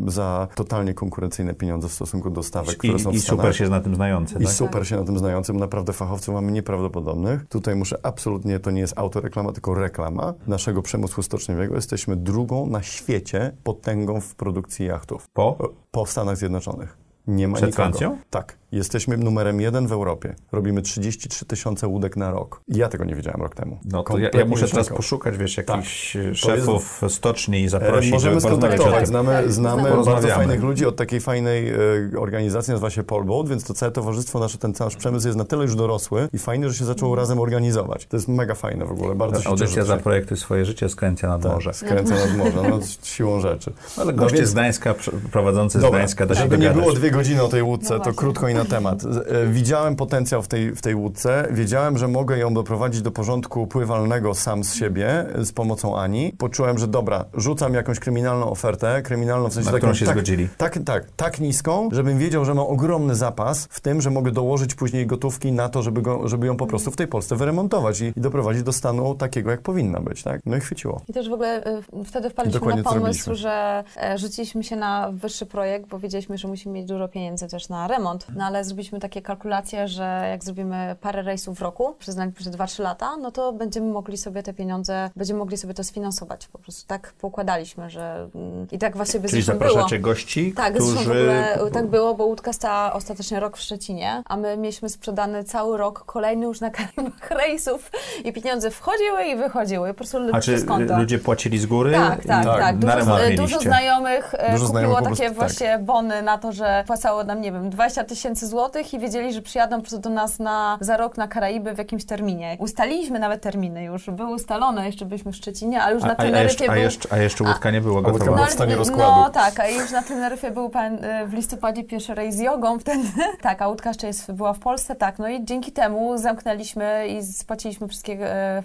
y, za totalnie konkurencyjne pieniądze w stosunku do stawek, które są I, w i super się na tym znający. I tak? super się na tym znającym, naprawdę fachowców mamy nieprawdopodobnych. Tutaj muszę absolutnie, to nie jest autoreklama, tylko reklama naszego przemysłu stoczniowego. Jesteśmy drugą na świecie potęgą w produkcji jachtów. Po? Po Stanach Zjednoczonych. Nie ma Przed nikogo. Francją? Tak. Jesteśmy numerem jeden w Europie. Robimy 33 tysiące łódek na rok. Ja tego nie wiedziałem rok temu. No to ja, ja muszę teraz poszukać, wiesz, jakichś Tak. szefów stoczni i E, zaprosić, Możemy żeby porozmawiać o skontaktować. Znamy, Tak, znamy znamy. bardzo fajnych ludzi od takiej fajnej e, organizacji, nazywa się Polboat, więc to całe towarzystwo nasze, ten cały przemysł jest na tyle już dorosły i fajnie, że się zaczęło razem organizować. To jest mega fajne w ogóle, bardzo się Audycja za projektuj swoje życie, skręcia nad tak, morze. Skręca nad morze, no, z [laughs] siłą rzeczy. Ale No goście więc- z Gdańska, pr- prowadzący z Dobra, Gdańska, da się żeby nie było dwie godziny o tej łódce, No to krótko i na temat. E, Widziałem potencjał w tej, w tej łódce, wiedziałem, że mogę ją doprowadzić do porządku pływalnego sam z siebie, e, z pomocą Ani. Poczułem, że dobra, rzucam jakąś kryminalną ofertę, kryminalną w sensie Na taką, którą się tak, zgodzili. Tak, tak, tak niską, żebym wiedział, że mam ogromny zapas w tym, że mogę dołożyć później gotówki na to, żeby, go, żeby ją po prostu w tej Polsce wyremontować i, i doprowadzić do stanu takiego, jak powinna być, tak? No i chwyciło. I też w ogóle y, wtedy wpadliśmy dokładnie na pomysł, że e, rzuciliśmy się na wyższy projekt, bo wiedzieliśmy, że musimy mieć dużo pieniędzy też na remont. No ale zrobiliśmy takie kalkulacje, że jak zrobimy parę rejsów w roku, przez najbliższe 2-3 lata, no to będziemy mogli sobie te pieniądze, będziemy mogli sobie to sfinansować. Po prostu tak poukładaliśmy, że mm, i tak właśnie by Czyli zapraszacie było. gości, Tak, którzy... ogóle tak było, bo łódka stała ostatecznie rok w Szczecinie, a my mieliśmy sprzedany cały rok kolejny już na Karaibach [laughs] rejsów i pieniądze wchodziły i wychodziły, po prostu A czy ludzie płacili z góry? Tak, tak, tak. Tak, Dużo, dużo znajomych e, Dużo kupiło znajomych po takie prostu, tak. właśnie bony na to, że płacało nam, nie wiem, 20 tysięcy złotych i wiedzieli, że przyjadą po prostu do nas na, za rok na Karaiby w jakimś terminie. Ustaliliśmy nawet terminy już, były ustalone, jeszcze byliśmy w Szczecinie, ale już A, na a, a, Teneryfie jeszcze, a, był... jeszcze, a jeszcze łódka nie była gotowa. była ale- w stanie no rozkładu. tak, a już na Teneryfie był pan e, w listopadzie pierwszy rejs z jogą wtedy. [laughs] tak, a łódka jeszcze jest, była w Polsce, tak. No i dzięki temu zamknęliśmy i spłaciliśmy wszystkie e,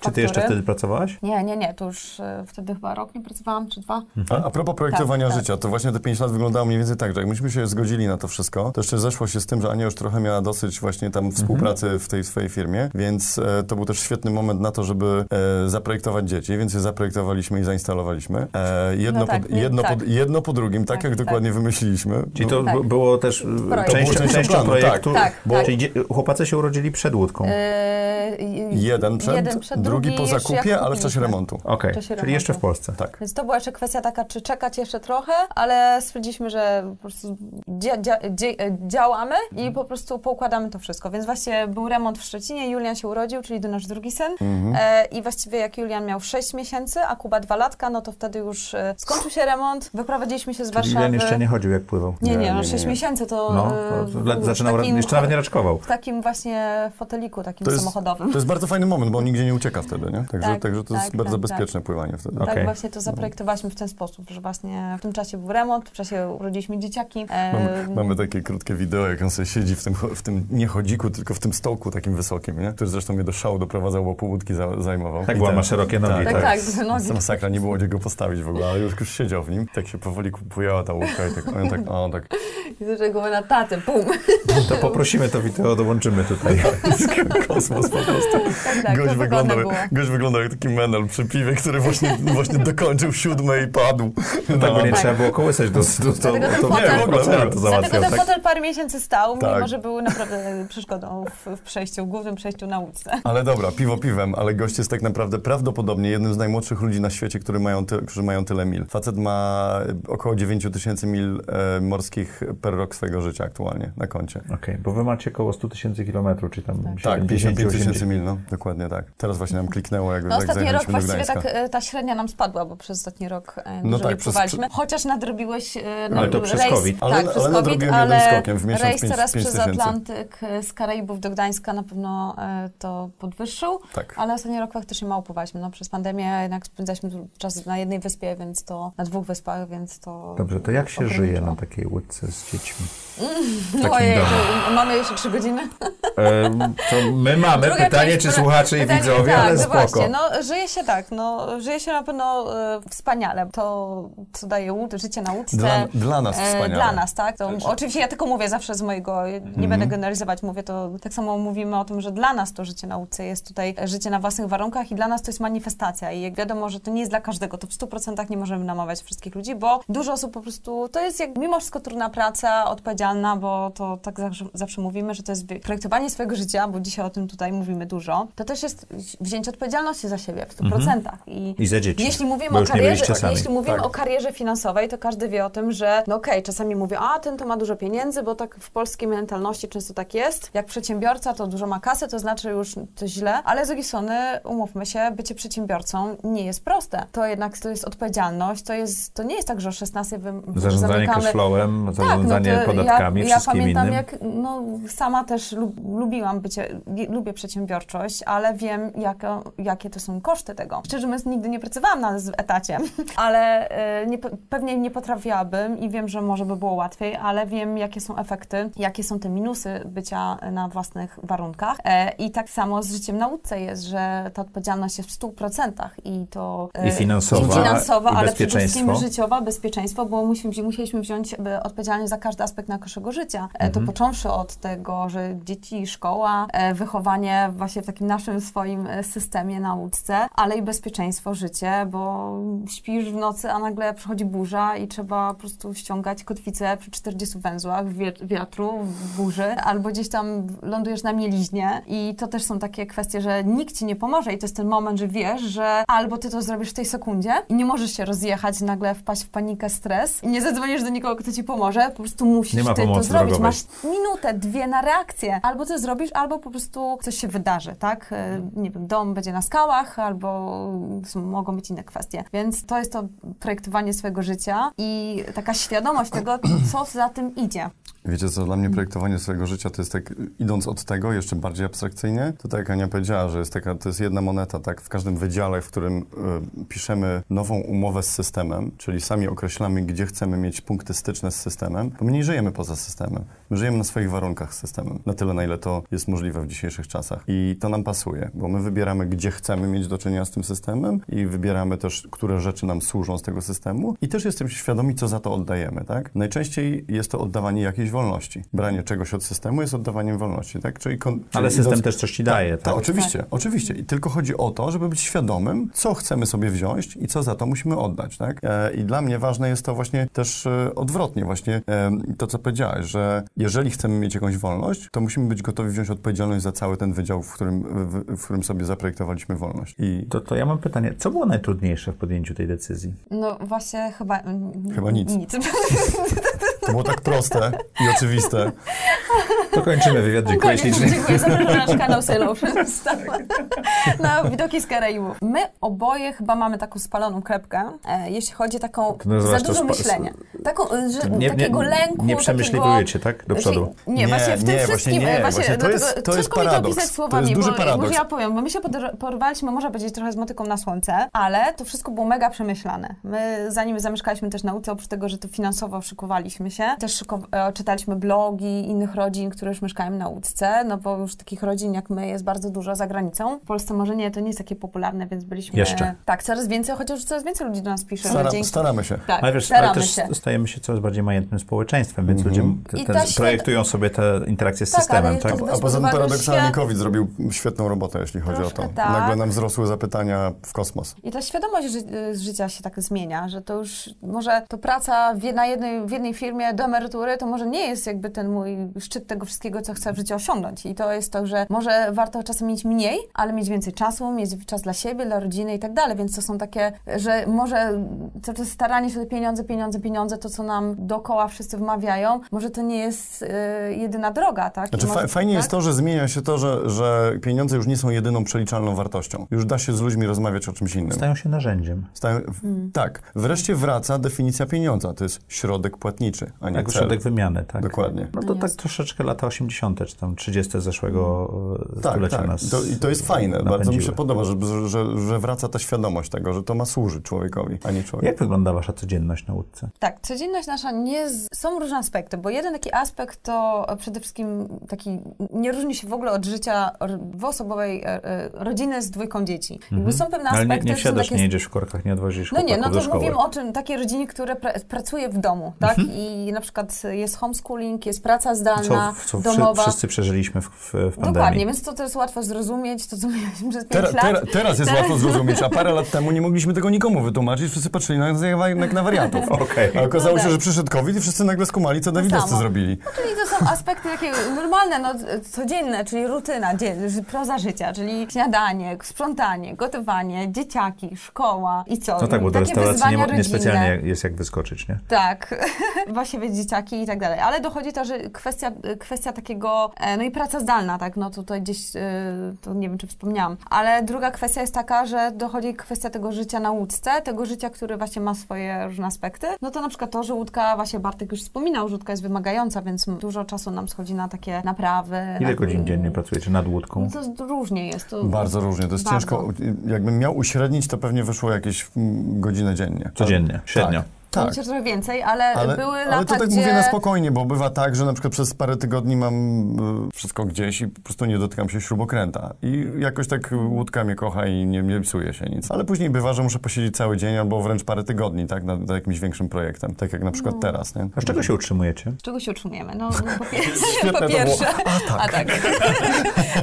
Czy ty jeszcze wtedy pracowałaś? Nie, nie, nie, to już e, wtedy chyba rok nie pracowałam, czy dwa. A, a propos projektowania Tak, tak. życia, to właśnie te 5 lat wyglądało mniej więcej tak, że jak myśmy się zgodzili na to wszystko, to jeszcze zeszło się z tym, że Ania już trochę miała dosyć właśnie tam współpracy w tej swojej firmie, więc e, to był też świetny moment na to, żeby e, zaprojektować dzieci, więc je zaprojektowaliśmy i zainstalowaliśmy. E, jedno, No tak, po, nie- jedno, tak. po, jedno po drugim, tak, Tak, jak tak. dokładnie wymyśliliśmy. Czyli to No, Tak. b- było też e, Projekt. częścią, częścią projektu? tak. Tak, Bo, tak. Czyli dzie- chłopacy się urodzili przed łódką. E, jeden przed, jeden przed, drugi, po zakupie, ale w czasie remontu. Okej, czasie czyli remontu. jeszcze w Polsce. Tak. Więc to była jeszcze kwestia taka, czy czekać jeszcze trochę, ale stwierdziliśmy, że po prostu dzia, dzia, dzia, i po prostu poukładamy to wszystko. Więc właśnie był remont w Szczecinie, Julian się urodził, czyli to nasz drugi syn. Mhm. E, I właściwie jak Julian miał 6 miesięcy, a Kuba 2 latka, no to wtedy już e, skończył się remont, wyprowadziliśmy się z Czyli Warszawy. Julian jeszcze nie chodził jak pływał. Nie, Nie, no nie, 6 nie. miesięcy to, No, e, to w zaczynał, takim- jeszcze nawet nie raczkował. w takim właśnie foteliku, takim To jest- samochodowym. To jest bardzo fajny moment, bo on nigdzie nie ucieka wtedy, nie? Także, Tak, także to jest tak, bardzo tak, bezpieczne pływanie wtedy. Okej. Tak właśnie to zaprojektowaliśmy w ten sposób, że właśnie w tym czasie był remont, w czasie urodziliśmy dzieciaki. E, Mamy, mamy takie krótkie wideo, jak on sobie siedzi w tym, w tym nie chodziku, tylko w tym stołku takim wysokim, nie? który zresztą mnie do szału doprowadzał, bo pół łódki za, zajmował. Tak, I bo on ten- ma szerokie nogi. tak, tak. tak, To nogi. masakra, nie było gdzie go postawić w ogóle, ale już, już siedział w nim. Tak się powoli bujała ta łódka i tak, on tak, o, tak, I głowy na tatę, pum. To poprosimy to wideo, dołączymy tutaj. [laughs] kosmos po prostu. Tak, tak, gość, to wyglądał, gość wyglądał jak taki menel przy piwie, który właśnie, właśnie dokończył siódmej i padł. Tak, bo nie Tak. trzeba było kołysać do, do, do, Dlatego ten to, fotel- nie, w ogóle, w ogóle. to Dlatego załatwiał. ten Tak. fotel parę miesięcy stał, Tak. mimo że był naprawdę [laughs] przeszkodą w, w przejściu, głównym przejściu na łódce. Ale dobra, piwo piwem, ale gość jest tak naprawdę prawdopodobnie jednym z najmłodszych ludzi na świecie, który mają ty, którzy mają tyle mil. Facet ma około 9 tysięcy mil e, morskich per rok swojego życia aktualnie na koncie. Okej, bo wy macie około 100 tysięcy kilometrów, czy tam Tak. Tak, 70 55 80. tysięcy mil, no. Dokładnie tak. Teraz właśnie nam kliknęło, jak, No jak ostatni rok właściwie tak, e, ta średnia nam spadła, bo przez ostatni rok e, No no tak, tak, przez-. Chociaż nadrobiłeś e, Ale to przez COVID. Ale- tak, ale przez COVID, nadrobiłem ale jednym skokiem, w miesiąc rejs teraz przez tysięcy. Atlantyk e, z Karaibów do Gdańska na pewno e, to podwyższył. Tak. Ale ostatni rok faktycznie mało pływaliśmy. No, przez pandemię jednak spędzaliśmy czas na jednej wyspie, więc to na dwóch wyspach, więc to. Dobrze, to jak się żyje na takiej łódce z dziećmi? [laughs] Takim Ojej, mamy jeszcze trzy godziny. [laughs] Em, to my mamy Druga pytanie, część, czy słuchacze i widzowie, tak, ale no spoko. Właśnie, no żyje się tak, no żyje się na pewno e, wspaniale. To, co daje łód, życie na łódce. Dla, dla nas e, wspaniale. Dla nas, tak? To, oczywiście ja tylko mówię zawsze z mojego, nie Mhm. będę generalizować, mówię to, tak samo mówimy o tym, że dla nas to życie na łódce jest tutaj życie na własnych warunkach i dla nas to jest manifestacja i jak wiadomo, że to nie jest dla każdego, to w 100% nie możemy namawiać wszystkich ludzi, bo dużo osób po prostu, to jest jak mimo wszystko trudna praca, odpowiedzialna, bo to tak zawsze, zawsze mówimy, że to jest projektowanie swojego życia, bo dzisiaj o tym tutaj mówimy, dużo, to też jest wzięcie odpowiedzialności za siebie w 100%. I, I za dzieci. jeśli mówimy, o karierze, jeśli mówimy Tak. o karierze finansowej, to każdy wie o tym, że no okej, czasami mówię, a ten to ma dużo pieniędzy, bo tak w polskiej mentalności często tak jest. Jak przedsiębiorca to dużo ma kasy, to znaczy już to źle, ale z drugiej strony, umówmy się, bycie przedsiębiorcą nie jest proste. To jednak to jest odpowiedzialność, to, jest, to nie jest tak, że o 16 wy, Zarządzanie cashflowem, zarządzanie Tak, no podatkami, ja, ja pamiętam, innym. jak no, sama też lub, lubiłam bycie, lubię przedsiębiorczość, ale wiem, jaka, jakie to są koszty tego. Szczerze mówiąc, nigdy nie pracowałam na etacie, [laughs] ale e, nie, pewnie nie potrafiłabym i wiem, że może by było łatwiej, ale wiem, jakie są efekty, jakie są te minusy bycia na własnych warunkach. E, I tak samo z życiem na łódce jest, że ta odpowiedzialność jest w 100% i to... e, I finansowa, i finansowa i ale przede wszystkim życiowa, bezpieczeństwo, bo musimy, musieliśmy wziąć e, odpowiedzialność za każdy aspekt naszego życia. E, To Mhm. począwszy od tego, że dzieci, szkoła, wychowanie właśnie w takim naszym swoim systemie na łódce, ale i bezpieczeństwo, życie, bo śpisz w nocy, a nagle przychodzi burza i trzeba po prostu ściągać kotwicę przy 40 węzłach w wiet- wiatru, w burzy, albo gdzieś tam lądujesz na mieliźnie i to też są takie kwestie, że nikt ci nie pomoże i to jest ten moment, że wiesz, że albo ty to zrobisz w tej sekundzie i nie możesz się rozjechać, nagle wpaść w panikę, stres i nie zadzwonisz do nikogo, kto ci pomoże, po prostu musisz ty to zrobić. drogowej. Masz minutę, dwie na reakcję. Albo to zrobisz, albo po prostu coś się wydarzy, tak? E, Nie wiem, dom będzie na skałach, albo mogą być inne kwestie. Więc to jest to projektowanie swojego życia i taka świadomość tego, co za tym idzie. Wiecie co, dla mnie projektowanie swojego życia to jest tak, idąc od tego jeszcze bardziej abstrakcyjnie, to tak jak Ania powiedziała, że jest taka, to jest jedna moneta, tak, w każdym wydziale, w którym y, piszemy nową umowę z systemem, czyli sami określamy, gdzie chcemy mieć punkty styczne z systemem, bo my nie żyjemy poza systemem. My żyjemy na swoich warunkach z systemem, na tyle, na ile to jest możliwe w dzisiejszych czasach. I to nam pasuje, bo my wybieramy, gdzie chcemy mieć do czynienia z tym systemem i wybieramy też, które rzeczy nam służą z tego systemu i też jesteśmy świadomi, co za to oddajemy, tak? Najczęściej jest to oddawanie jakiejś wolności. Branie czegoś od systemu jest oddawaniem wolności, tak? Czyli kon- Ale czyli system idąc- też coś ci daje, tak? tak? oczywiście, oczywiście. I tylko chodzi o to, żeby być świadomym, co chcemy sobie wziąć i co za to musimy oddać, tak? E, I dla mnie ważne jest to właśnie też e, odwrotnie, właśnie e, to, co powiedziałeś, że jeżeli chcemy mieć jakąś wolność, to musimy być gotowi wziąć odpowiedzialność za cały ten wydział, w którym, w, w którym sobie zaprojektowaliśmy wolność. I To, to ja mam pytanie, co było najtrudniejsze w podjęciu tej decyzji? No właśnie chyba... mm, Chyba nic. Nic. [laughs] to było tak proste i oczywiste. To kończymy wywiad, dziękuję ślicznie. Dziękuję, na nasz kanał Sailor [laughs] Na widoki z Karaibów. My oboje chyba mamy taką spaloną krepkę, e, jeśli chodzi o taką To za to dużo myślenia. Taką, e, że, Nie, nie, takiego lęku, nie takiego... przemyśliwujecie, tak? Do przodu. Nie, Nie, właśnie w tym nie, właśnie wszystkim, nie, e, właśnie, właśnie to jest- to jest to paradoks. opisać To słowami, jest duży bo paradoks. ja powiem, bo my się porwaliśmy, można powiedzieć, trochę z motyką na słońce, ale to wszystko było mega przemyślane. My zanim zamieszkaliśmy też na ulicy, oprócz tego, że to finansowo szykowaliśmy się, też e, czytaliśmy blogi innych rodzin, które już mieszkają na łódce, no bo już takich rodzin jak my jest bardzo dużo za granicą. W Polsce może nie, to nie jest takie popularne, więc byliśmy... Jeszcze. Tak, coraz więcej, chociaż coraz więcej ludzi do nas pisze. Stara, Dzięki- staramy się. Tak, Ale wiesz, ale staramy też się. stajemy się coraz bardziej majętnym społeczeństwem, więc Mhm. ludzie te, te, projektują sobie te interakcje z Tak, systemem, ale tak? A poza tym paradoksalnie świat- COVID zrobił świetną robotę, jeśli chodzi Troszkę o to. tak. Nagle nam wzrosły zapytania w kosmos. I ta świadomość ży z życia się tak zmienia, że to już może to praca w, na jednej, w jednej firmie do emerytury, to może nie jest jakby ten mój szczyt tego wszystkiego, co chcę w życiu osiągnąć. I to jest to, że może warto czasem mieć mniej, ale mieć więcej czasu, mieć czas dla siebie, dla rodziny i tak dalej. Więc to są takie, że może to, to staranie się o te pieniądze, pieniądze, pieniądze, to co nam dookoła wszyscy wmawiają, może to nie jest y, jedyna droga, tak? Znaczy, może, fa- fajnie tak? jest to, że zmienia się to, że, że pieniądze już nie są jedyną przeliczalną wartością. Już da się z ludźmi rozmawiać o czymś innym. Stają się narzędziem. Stają, w- Hmm. Tak. Wreszcie wraca definicja pieniądza. To jest środek płatniczy, a nie Jak cel. środek wymiany, tak? Dokładnie. No to tak troszeczkę lata 80., czy tam 30. zeszłego e, Tak, stulecia tak. nas To, I to jest fajne. Bardzo mi napędziły. się podoba, że, że, że wraca ta świadomość tego, że to ma służyć człowiekowi, a nie człowiek. Jak wygląda wasza codzienność na łódce? Tak, codzienność nasza nie. Z... Są różne aspekty, bo jeden taki aspekt to przede wszystkim taki. Nie różni się w ogóle od życia dwuosobowej e, e, rodziny z dwójką dzieci. Jakby są pewne No, ale aspekty, nie, nie wsiadasz, takie nie jedziesz w korkach, nie odwozisz no nie, no do to szkoły. mówimy o czym, takiej rodzinie, która pra pracuje w domu, tak? Mhm. I na przykład jest homeschooling, jest praca Co, zdalna, co wszy- domowa. wszyscy przeżyliśmy w, w, w pandemii. Dokładnie, więc to, to jest łatwo zrozumieć, to co mieliśmy przez 5 Tera, lat. tera, teraz jest łatwo zrozumieć, a parę lat temu nie mogliśmy tego nikomu wytłumaczyć, wszyscy patrzyli na nas jak, na wariatów. [laughs] Okej. A okazało No się, tak. że przyszedł COVID i wszyscy nagle skumali, co Dawidowcy zrobili. Czyli to są aspekty takie normalne, no, codzienne, czyli rutyna, dzie- proza życia, czyli śniadanie, sprzątanie, gotowanie, dzieciaki, szkoła i co? No tak, bo do restauracji nie, niespecjalnie jest jak wyskoczyć, nie? Tak, [laughs] właściwie dzieciaki i tak dalej. Ale dochodzi to, że kwestia, kwestia takiego, e, no i praca zdalna, tak, no tutaj gdzieś, e, to nie wiem, czy wspomniałam. Ale druga kwestia jest taka, że dochodzi kwestia tego życia na łódce, tego życia, który właśnie ma swoje różne aspekty. No to na przykład to, że łódka, właśnie Bartek już wspominał, że łódka jest wymagająca, więc dużo czasu nam schodzi na takie naprawy. Ile na, godzin dziennie pracujecie nad łódką? No to różnie jest. To Bardzo różnie, to jest Bardzo. ciężko. Jakbym miał uśrednić, to pewnie wyszło jakieś mm, godzinę dziennie. Codziennie, średnio. Tak. Tak. tak. Myślę, że trochę więcej, ale, Ale, były ale lata, to tak gdzie... mówię na spokojnie, bo bywa tak, że na przykład przez parę tygodni mam y, wszystko gdzieś i po prostu nie dotykam się śrubokręta. I jakoś tak łódka mnie kocha i nie, nie psuje się nic. Ale później bywa, że muszę posiedzieć cały dzień albo wręcz parę tygodni, tak, nad, nad jakimś większym projektem. Tak jak na przykład No. teraz, nie? A z czego się utrzymujecie? Z czego się utrzymujemy? No, no [laughs] po, pierwsze, po to było. pierwsze. A, tak. [laughs]